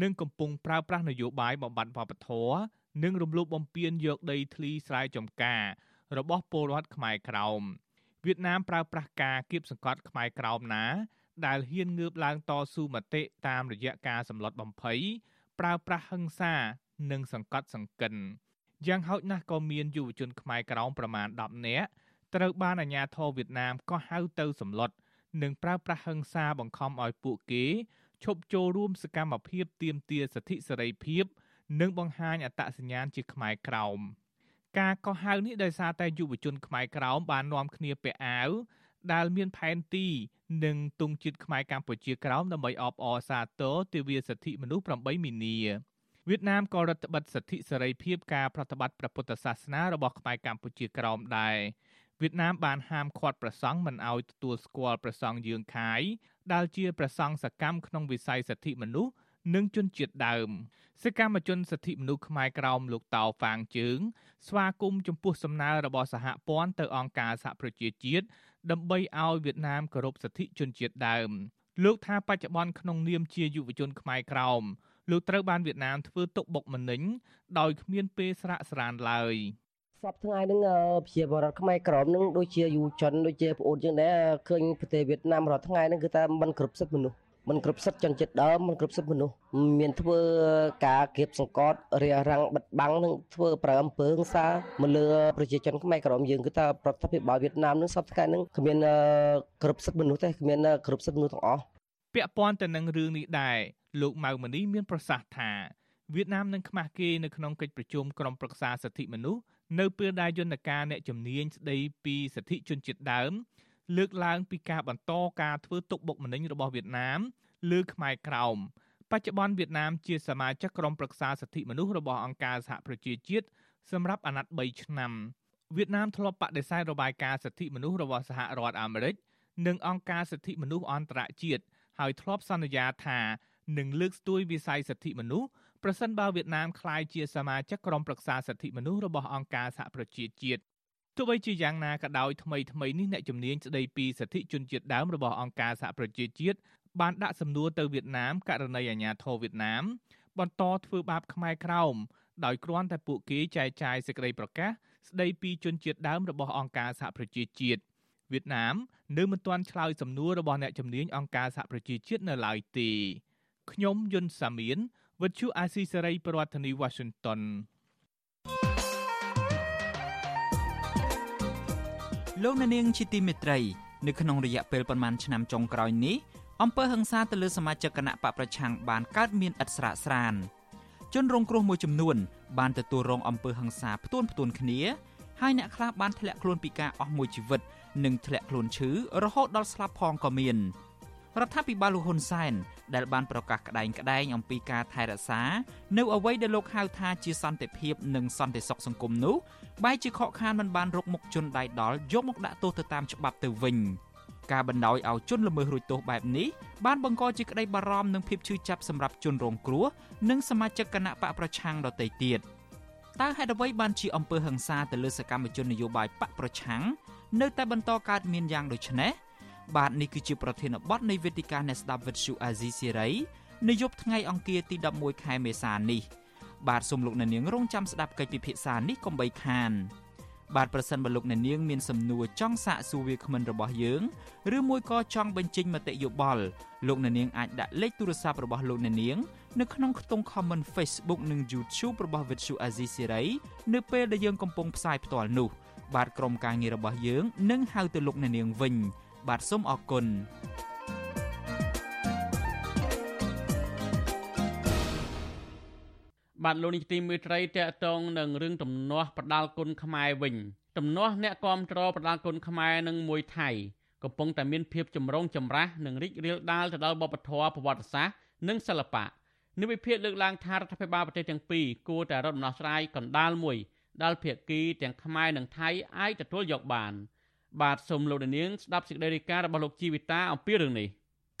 និងកំពុងប្រើប្រាស់នយោបាយបំបត្តិវប្បធម៌និងរំលោភបំពានយកដីធ្លីស្រែចម្ការរបស់ពលរដ្ឋខ្មែរក្រោមវៀតណាមប្រើប្រាស់ការគៀបសង្កត់ខ្មែរក្រោមណា ដែលហ៊ានងើបឡើងតស៊ូមតិតាមរយៈការសម្លុតបំភ័យប្រើប្រាស់ហិង្សានិងសង្កត់សង្កិនយ៉ាងហោចណាស់ក៏មានយុវជនខ្មែរក្រោមប្រមាណ10នាក់ត្រូវបានអាជ្ញាធរវៀតណាមកោះហៅទៅសម្លុតនិងប្រើប្រាស់ហិង្សាបង្ខំឲ្យពួកគេ ឈប់ចូលរួមសកម្មភាពទាមទារសិទ្ធិសេរីភាព និងបង្ហាញអត្តសញ្ញាណជាខ្មែរក្រោមការកោះហៅនេះដោយសារតែយុវជនខ្មែរក្រោមបាននាំគ្នាពាក់អាវដែលមានផែនទី និងទង់ជាតិខ្មែរកម្ពុជាក្រោមដើម្បីអបអរសាទរទិវាសិទ្ធិមនុស្ស8មីនាវៀតណាមក៏រដ្ឋបិទសិទ្ធិសេរីភាពការប្រតិបត្តិព្រះពុទ្ធសាសនារបស់ខ្មែរកម្ពុជាក្រោមដែរវៀតណាមបានហាមឃាត់ព្រះសង្ឃមិនឲ្យទទួលស្គាល់ព្រះសង្ឃយើងខាយ ដែលជាព្រះសង្ឃសកម្មក្នុងវិស័យសិទ្ធិមនុស្សនិងជនជាតិដើមសកម្មជនសិទ្ធិមនុស្សខ្មែរក្រោមលោកតៅហ្វាងជើង ស្វាគមន៍ចំពោះសំណើរបស់សហព័ន្ធទៅអង្គការសហប្រជាជាតិដើម្បីឲ្យវៀតណាមគោរពសិទ្ធិជនជាតិដើម លោកថាបច្ចុប្បន្នក្នុងនាមជាយុវជនខ្មែរក្រោមលោកត្រូវបានវៀតណាមធ្វើទុកបុកម្នេញដោយគ្មានពេលស្រាកស្រានឡើយ សពថ្ងៃហ្នឹងប្រជាពលរដ្ឋខ្មែរក្រមហ្នឹងដូចជាយុវជនដូចជាប្អូនជាងដែរឃើញប្រទេសវៀតណាមរាល់ថ្ងៃហ្នឹងគឺថាมันគ្រប់សិទ្ធិមនុស្សมันគ្រប់សិទ្ធិជនជាតិដើមมันគ្រប់សិទ្ធិមនុស្សមានធ្វើការគៀបសង្កត់រារាំងបិទបាំងនឹងធ្វើប្រើអំពើហិង្សាមកលើប្រជាជនខ្មែរក្រមយើងគឺថាប្រតិភិបាលវៀតណាមនឹងសពថ្ងៃនឹងគ្មានគ្រប់សិទ្ធិមនុស្សទេគ្មានគ្រប់សិទ្ធិមនុស្សទាំងអស់ពាក់ព័ន្ធទៅនឹងរឿងនេះដែរលោកម៉ៅមនីមានប្រសាសន៍ថា វៀតណាមនឹងខ្មាស់គេនៅក្នុងកិច្ចប្រជុំក្រុមប្រឹក្សាសិទ្ធិមនុស្ស នៅពេលដែលយន្តការអ្នកជំនាញស្ដីពីសិទ្ធិជនជាតិដើម លើកឡើងពីការបន្តការធ្វើទុកបុកម្នេញរបស់វៀតណាមលើខ្មែរក្រោមបច្ចុប្បន្នវៀតណាមជាសមាជិកក្រុមប្រឹក្សាសិទ្ធិមនុស្សរបស់អង្គការសហប្រជាជាតិសម្រាប់អាណត្តិ3ឆ្នាំវៀតណាមធ្លាប់បដិសេធរបាយការណ៍សិទ្ធិមនុស្សរបស់សហរដ្ឋអាមេរិកនិងអង្គការសិទ្ធិមនុស្សអន្តរជាតិហើយធ្លាប់សន្យាថានឹងលើកស្ទួយវិស័យសិទ្ធិមនុស្ស ប្រសិនបើវៀតណាមក្លាយជាសមាជិកក្រុមប្រឹក្សាសិទ្ធិមនុស្សរបស់អង្គការសហប្រជាជាតិទោះបីជាយ៉ាងណាក៏ដោយថ្មីថ្មីនេះអ្នកជំនាញស្ដីពីសិទ្ធិជនជាតិដើមរបស់អង្គការសហប្រជាជាតិបានដាក់សំណួរទៅវៀតណាមករណីអាញាធរវៀតណាម បន្តធ្វើបាបខ្មែរក្រោមដោយគ្រាន់តែពួកគេចែកចាយសេចក្តីប្រកាសស្ដីពីជនជាតិដើមរបស់អង្គការសហប្រជាជាតិវៀតណាមនៅមិនទាន់ឆ្លើយសំណួររបស់អ្នកជំនាញអង្គការសហប្រជាជាតិនៅឡើយទេខ្ញុំយុនសាមៀន វិទ្យុអាស៊ីសេរីប្រធានាធិបតី Washington លោកនាងជាទីមេត្រីនៅក្នុងរយៈពេលប្រមាណឆ្នាំចុងក្រោយនេះអំពើហិង្សាទៅលើសមាជិកគណៈបកប្រឆាំងបានកើតមានឥតស្រាកស្រានជនរងគ្រោះមួយចំនួន បានទទួលរងអំពើហិង្សាផ្ទួនផ្ទួនគ្នាហើយអ្នកខ្លះបានធ្លាក់ខ្លួនពីការអស់មួយជីវិតនិងធ្លាក់ខ្លួនឈឺរហូតដល់ស្លាប់ផងក៏មាន រដ្ឋាភិបាលលោកហ៊ុនសែនដែលបានប្រកាសក្តែងក្តែងអំពីការថែរក្សានៅអ្វីដែលលោកហៅថាជាសន្តិភាពនិងសន្តិសុខសង្គមនោះបែរជាខកខានមិនបានរកមុខជនដៃដល់យកមកដាក់ទោសទៅតាមច្បាប់ទៅវិញការបណ្ដោយឲ្យជនល្មើសរួចទោសបែបនេះបានបង្កជាក្តីបារម្ភនិងភាពឈឺចាប់សម្រាប់ជនរងគ្រោះនិងសមាជិកគណៈបកប្រឆាំងដទៃទៀតតើហេតុអ្វីបានជាអំពើហិង្សាទៅលើសកម្មជននយោបាយបកប្រឆាំងនៅតែបន្តកើតមានយ៉ាងដូចនេះ បាទនេះគឺជាប្រធានបទនៃវេទិកាអ្នកស្ដាប់វិទ្យុអាស៊ីសេរីនៅយប់ថ្ងៃអង្គារទី11ខែមេសានេះបាទសូមលោកអ្នកនាងរងចាំស្ដាប់កិច្ចពិភាក្សានេះកុំបីខានបាទប្រសិនបើលោកអ្នកនាងមានសំណួរចង់សាកសួរវាគ្មិនរបស់យើងឬមួយក៏ចង់បញ្ចេញមតិយោបល់លោកអ្នកនាងអាចដាក់លេខទូរស័ព្ទរបស់លោកអ្នកនាងនៅក្នុងខ្ទង់ comment Facebook និង YouTube របស់ Vuthu Azizi Siri នៅពេលដែលយើងកំពុងផ្សាយផ្ទាល់នោះបាទក្រុមការងាររបស់យើងនឹងហៅទៅលោកអ្នកនាងវិញ បាទសូមអរគុណបាទលោកនេះទីមេត្រីតកតងនឹងរឿងទំនាស់ប្រដាល់គុណខ្មែរវិញទំនាស់អ្នកគាំទ្រប្រដាល់គុណខ្មែរនឹងមួយថៃកំពុងតែមានភាពចម្រូងចម្រាសនិងរីករាលដាលទៅដល់វប្បធម៌ប្រវត្តិសាស្ត្រនិងសិល្បៈនិវិភាគលើកឡើងថារដ្ឋាភិបាលប្រទេសទាំងពីរគួរតែរត់ដំណោះស្រាយកណ្ដាលមួយដែលភាគីទាំងខ្មែរនិងថៃអាចទទួលយកបាន បាទសូមលោកនាងស្ដាប់សេចក្តីរាយការណ៍របស់លោកជីវិតាអំពីរឿងនេះ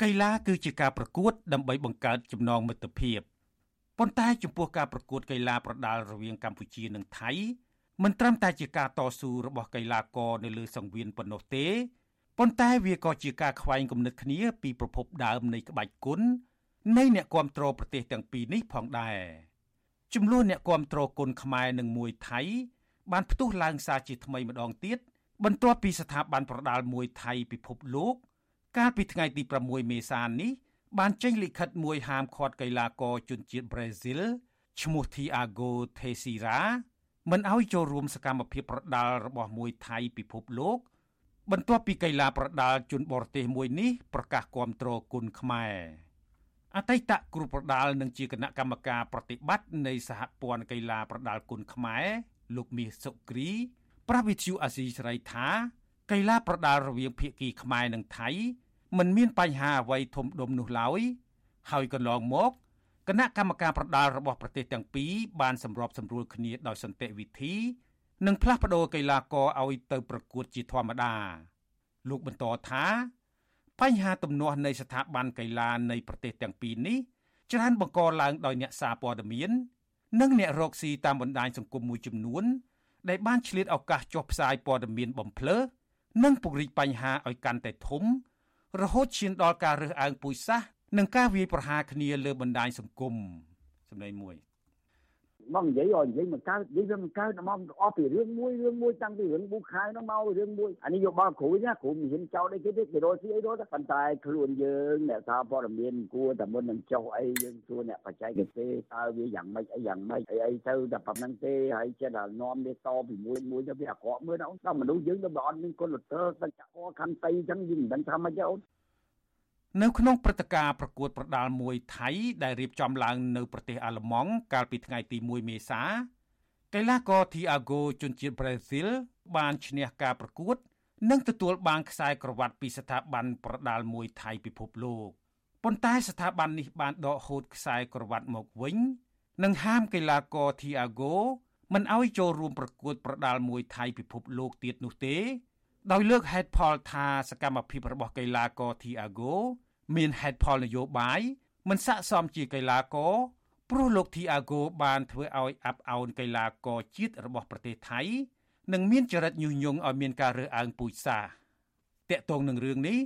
កីឡាគឺជាការប្រកួត ដើម្បីបង្កើតចំណងមិត្តភាពប៉ុន្តែចំពោះការប្រកួតកីឡាប្រដាល់រវាងកម្ពុជានិងថៃមិនត្រឹមតែជាការតស៊ូរបស់កីឡាករនៅលើសង្វៀនប៉ុណ្ណោះទេប៉ុន្តែវាក៏ជាការខ្វែងគំនិតគ្នាពីប្រភពដើមនៃក្បាច់គុណនៃអ្នកគាំទ្រប្រទេសទាំងពីរនេះផងដែរចំនួនអ្នកគាំទ្រគុណខ្មែរនិងមួយថៃបានផ្ទុះឡើងសារជាថ្មីម្ដងទៀត បន្ទាប់ពីស្ថាប័នប្រដាល់មួយថៃពិភពលោក កាលពីថ្ងៃទី6មេសានេះបានចេញលិខិតមួយហាមឃាត់កីឡាករជនជាតិប្រេស៊ីលឈ្មោះ Thiago Teixeira មិនឲ្យចូលរួមសកម្មភាពប្រដាល់របស់មួយថៃពិភពលោក បន្ទាប់ពីកីឡាប្រដាល់ជនបរទេសមួយនេះប្រកាសគាំទ្រគុណខ្មែរអតីតគ្រូប្រដាល់និងជាគណៈកម្មការប្រតិបត្តិនៃសហព័ន្ធកីឡាប្រដាល់គុណខ្មែរលោកមាសសុគ្រី ប្រាស់វិទ្យុអាស៊ីសេរីថាកីឡាប្រដាល់រវាងភាគីខ្មែរនិងថៃមិនមានបញ្ហាអ្វីធំដុំនោះឡើយហើយកន្លងមកគណៈកម្មការប្រដាល់របស់ប្រទេសទាំងពីរបានសម្របសម្រួលគ្នាដោយសន្តិវិធី និងផ្លាស់ប្តូរកីឡាករឲ្យទៅប្រកួតជាធម្មតាលោកបន្តថាបញ្ហាទំនាស់នៃស្ថាប័នកីឡានៃប្រទេសទាំងពីរនេះច្រើនបង្កឡើងដោយអ្នកសារព័ត៌មាន និងអ្នករកស៊ីតាមបណ្ដាញសង្គមមួយចំនួន ដែលបានឆ្លៀតឱកាសចុះផ្សាយព័ត៌មានបំភ្លឺនិងពង្រីកបញ្ហាឲ្យកាន់តែធំ រហូតឈានដល់ការរើសអើងពូជសាសន៍និងការវាយប្រហារគ្នាលើបណ្ដាញសង្គមសម្ដីមួយ មកនិយាយឲ្យនិយាយមកកើតនិយាយវាមិនកើតមកអស់ពីរឿងមួយរឿងមួយតាំងពីរឿងប៊ូខែនោះមករឿងមួយអានេះយកបល់គ្រូណាគ្រូមិនហ៊ានចោលអីគេទេគេរកស៊ីអីរកតែប៉ុន្តែខ្លួនយើងអ្នកសារព័ត៌មានគួរតែមុននឹងចុះអីយើងសួរអ្នកបច្ចេកទេសតើវាយ៉ាងម៉េចអីយ៉ាងម៉េចអីអីទៅតែប៉ុណ្្នឹងទេហើយចិត្តតែនាំវាតពីមួយមួយទៅវាអាក្រក់មើលដល់មនុស្សយើងទៅបើអត់មានគុណលទ្ធិទឹកចក្រខន្តីអញ្ចឹងយើងមិនដឹងថាម៉េចទេអូន នៅក្នុងព្រឹត្តិការណ៍ប្រកួតប្រដាល់មួយថៃដែលរៀបចំឡើងនៅប្រទេសអាល្លឺម៉ង់កាលពីថ្ងៃទី1មេសាកីឡាករ Thiago ជនជាតិប្រេស៊ីលបានឈ្នះការប្រកួត និងទទួលបានខ្សែក្រវ៉ាត់ពីស្ថាប័នប្រដាល់មួយថៃពិភពលោកប៉ុន្តែស្ថាប័ននេះបានដកហូតខ្សែក្រវ៉ាត់មកវិញនិងហាមកីឡាករ Thiago មិនឲ្យចូលរួមប្រកួតប្រដាល់មួយថៃពិភពលោកទៀតនោះទេ ដោយលើកហេតុផលថាសកម្មភាពរបស់កីឡាករ Thiago មានហេតុផលនយោបាយមិនស័ក្តិសមជាកីឡាករព្រោះលោក Thiago បានធ្វើឲ្យអាប់អោនកីឡាករជាតិរបស់ប្រទេសថៃនិងមានចរិតញុះញង់ឲ្យមានការរើសអើងពូជសាសន៍តាក់ទងនឹងរឿងនេះ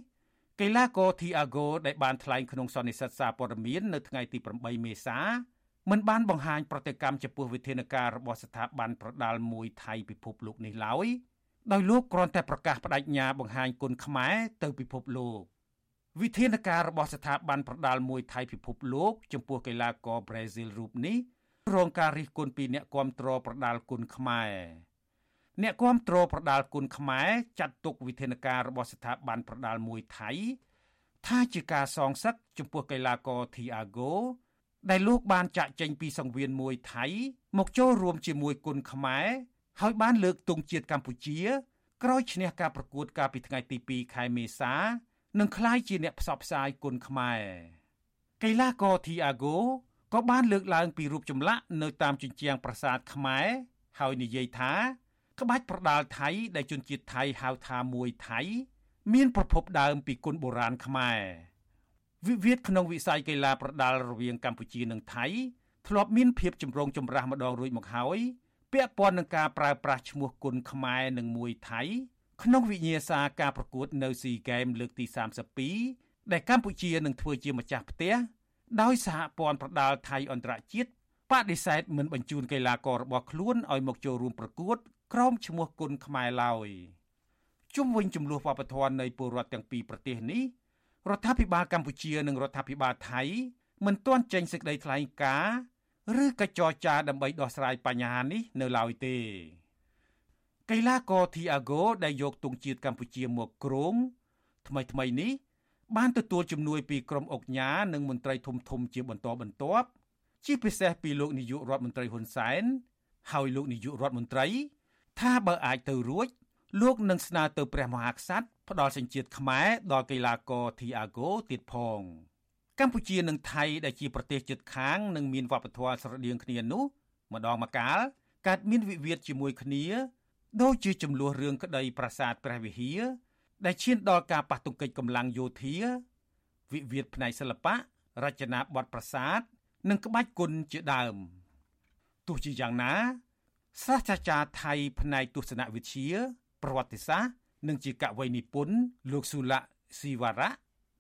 កីឡាករ Thiago ដែលបានថ្លែងក្នុងសន្និសីទសារព័ត៌មាននៅថ្ងៃទី8មេសាមិនបានបង្ហាញប្រតិកម្មចំពោះវិធានការរបស់ស្ថាប័នប្រដាល់មួយថៃពិភពលោកនេះឡើយ ដោយលោកគ្រាន់តែប្រកាសបដិញ្ញាបង្ហាញគុណខ្មែរទៅពិភពលោកវិធានការរបស់ស្ថាប័នប្រដាល់មួយថៃពិភពលោក ចំពោះកីឡាករប្រេស៊ីលរូបនេះរងការរិះគន់ពីអ្នកគាំទ្រប្រដាល់គុណខ្មែរអ្នកគាំទ្រប្រដាល់គុណខ្មែរចាត់ទុកវិធានការរបស់ស្ថាប័នប្រដាល់មួយថៃ ថាជាការសងសឹកចំពោះកីឡាករ Thiago ដែលលោកបានចាក់ចេញពីសង្វៀនមួយថៃ មកចូលរួមជាមួយគុណខ្មែរ ហើយបានលើកទង់ជាតិកម្ពុជា ក្រោយឈ្នះការប្រកួតកាលពីថ្ងៃទី2ខែមេសានិងក្លាយជាអ្នកផ្សព្វផ្សាយគុណខ្មែរកីឡាករ Thiago ក៏បានលើកឡើងពីរូបចម្លាក់នៅតាមជញ្ជាំងប្រាសាទខ្មែរហើយនិយាយថា ក្បាច់ប្រដាល់ថៃដែលជនជាតិថៃហៅថាមួយថៃ មានប្រភពដើមពីគុណបុរាណខ្មែរវិវាទក្នុងវិស័យកីឡាប្រដាល់រវាងកម្ពុជានិងថៃធ្លាប់មានភាពចម្រូងចម្រាសម្ដងរួចមកហើយ ពាក់ព័ន្ធនឹងការប្រើប្រាស់ឈ្មោះគុណខ្មែរនិងមួយថៃ ក្នុងវិញ្ញាសាការប្រកួតនៅ SEA Games លើកទី32ដែលកម្ពុជានឹងធ្វើជាម្ចាស់ផ្ទះដោយសហព័ន្ធប្រដាល់ថៃអន្តរជាតិបដិសេធមិនបញ្ជូនកីឡាកររបស់ខ្លួនឲ្យមកចូលរួមប្រកួតក្រោមឈ្មោះគុណខ្មែរឡើយជុំវិញចំនួនវប្បធម៌នៃពលរដ្ឋទាំងពីរប្រទេសនេះរដ្ឋាភិបាលកម្ពុជានិងរដ្ឋាភិបាលថៃមិនទាន់ចេញសេចក្តីថ្លែងការណ៍ ឬក៏ចរចាដើម្បីដោះស្រាយបញ្ហានេះនៅឡើយទេកីឡាករ Thiago ដែលយកទង់ជាតិកម្ពុជាមកគ្រងថ្មីថ្មីនេះ បានទទួលជំនួយពីក្រុមអុកញ៉ានិងមន្ត្រីធំធំជាបន្តបន្ទាប់ជាពិសេសពីលោកនាយករដ្ឋមន្ត្រីហ៊ុនសែនហើយលោកនាយករដ្ឋមន្ត្រី ថាបើអាចទៅរួច លោកនឹងស្នើទៅព្រះមហាក្សត្រផ្ដល់សញ្ជាតិខ្មែរដល់កីឡាករ Thiago ទៀតផង កម្ពុជានិងថៃដែលជាប្រទេសជិតខាងនិងមានវប្បធម៌ស្រដៀងគ្នានោះម្ដងម្កាលកើតមានវិវាទជាមួយគ្នាដូចជាចំនួនរឿងក្តីប្រាសាទព្រះវិហារដែលឈានដល់ការប៉ះទង្គិចកម្លាំងយោធា វិវាទផ្នែកសិល្បៈរចនាបថប្រាសាទនិងក្បាច់គុណជាដើមទោះជាយ៉ាងណាសាស្ត្រាចារ្យថៃផ្នែកទស្សនវិជ្ជា ប្រវត្តិសាស្ត្រនិងជាកវីនិពន្ធលោកស៊ូឡាស៊ីវ៉ារ៉ា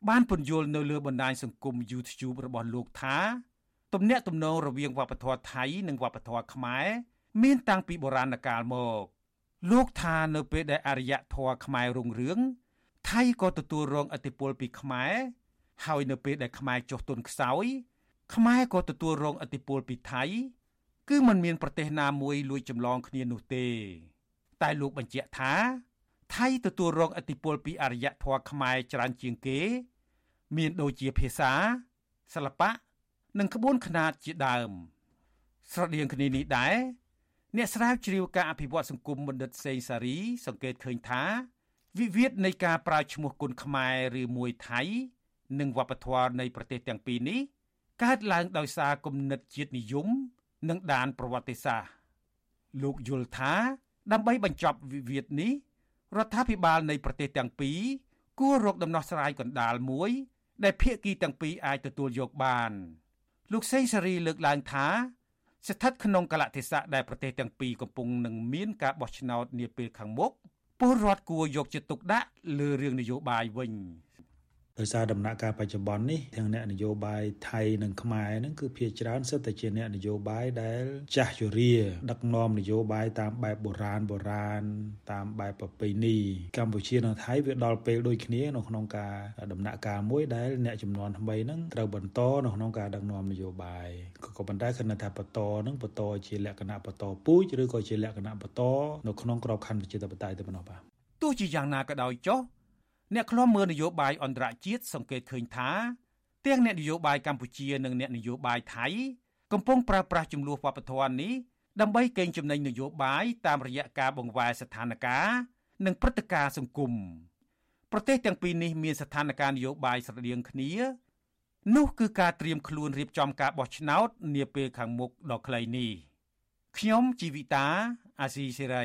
បានពន្យល់នៅលើបណ្ដាញសង្គម YouTube របស់លោកថាទំនាក់ទំនងរវាងវប្បធម៌ថៃនិងវប្បធម៌ខ្មែរមានតាំងពីបុរាណកាលមក លោកថានៅពេលដែលអរិយធម៌ខ្មែររុងរឿងថៃក៏ទទួលរងឥទ្ធិពលពីខ្មែរហើយនៅពេលដែលខ្មែរចុះទុនខ្សោយខ្មែរក៏ទទួលរងឥទ្ធិពលពីថៃ គឺมันមានប្រទេសណាមួយលួចចម្លងគ្នានោះទេ តែលោកបញ្ជាក់ថា ថៃទទួលរងឥទ្ធិពលពីអរិយធម៌ខ្មែរច្រើនជាងគេ មានដូចជាភាសាសិល្បៈនិងក្បួនខ្នាតជាដើម ស្រដៀងគ្នានេះដែរអ្នកស្រាវជ្រាវការអភិវឌ្ឍសង្គមបណ្ឌិតសេងសារី សង្កេតឃើញថាវិវាទនៃការប្រើឈ្មោះគុនខ្មែរឬមួយថៃ និងវប្បធម៌នៃប្រទេសទាំងពីរនេះកើតឡើងដោយសារគំនិតជាតិនិយម និងដានប្រវត្តិសាស្ត្រលោកយល់ថា ដើម្បីបញ្ចប់វិវាទនេះ រដ្ឋាភិបាលនៃប្រទេសទាំងពីរគួររកដំណោះស្រាយកណ្ដាលមួយ ដែលភាគីទាំងពីរអាចទទួលយកបាន លោកសេងសេរីលើកឡើងថា ស្ថិតក្នុងកលៈទេសៈដែលប្រទេសទាំងពីរកំពុងនឹងមានការបោះឆ្នោតនាពេលខាងមុខពលរដ្ឋគួរយកចិត្តទុកដាក់លើរឿងនយោបាយវិញ ដោយសារដំណាក់កាលបច្ចុប្បន្ននេះទាំងអ្នកនយោបាយថៃនិងខ្មែរហ្នឹងគឺភាគច្រើនសិតតែជាអ្នកនយោបាយដែលចាស់ជរាដឹកនាំនយោបាយតាមបែបបុរាណបុរាណតាមបែបប្រពៃណីកម្ពុជានិងថៃវាដល់ពេលដូចគ្នានៅក្នុងការដំណាក់កាលមួយដែលអ្នកចំនួនថ្មីហ្នឹងត្រូវបន្តនៅក្នុងការដឹកនាំនយោបាយក៏ប៉ុន្តែគណៈថាបន្តហ្នឹងបន្តជាលក្ខណៈបន្តពូជឬក៏ជាលក្ខណៈបន្តនៅក្នុងក្របខ័ណ្ឌប្រជាធិបតេយ្យទៅប៉ុណ្ណោះបាទទោះជាយ៉ាងណាក៏ដោយចុះ អ្នកខ្លំមើលនយោបាយអន្តរជាតិសង្កេតឃើញថាទាំងអ្នកនយោបាយកម្ពុជានិងអ្នកនយោបាយថៃកំពុងប្រើប្រាស់ចំនួនវប្បធម៌នេះដើម្បីកេងចំណេញនយោបាយតាមរយៈការបង្វែរស្ថានភាពនិងព្រឹត្តិការណ៍សង្គមប្រទេសទាំងពីរនេះមានស្ថានភាពនយោបាយស្រដៀងគ្នា នោះគឺការត្រៀមខ្លួនរៀបចំការបោះឆ្នោតនាពេលខាងមុខដ៏ខ្លីនេះខ្ញុំជីវិតាអាស៊ីសេរី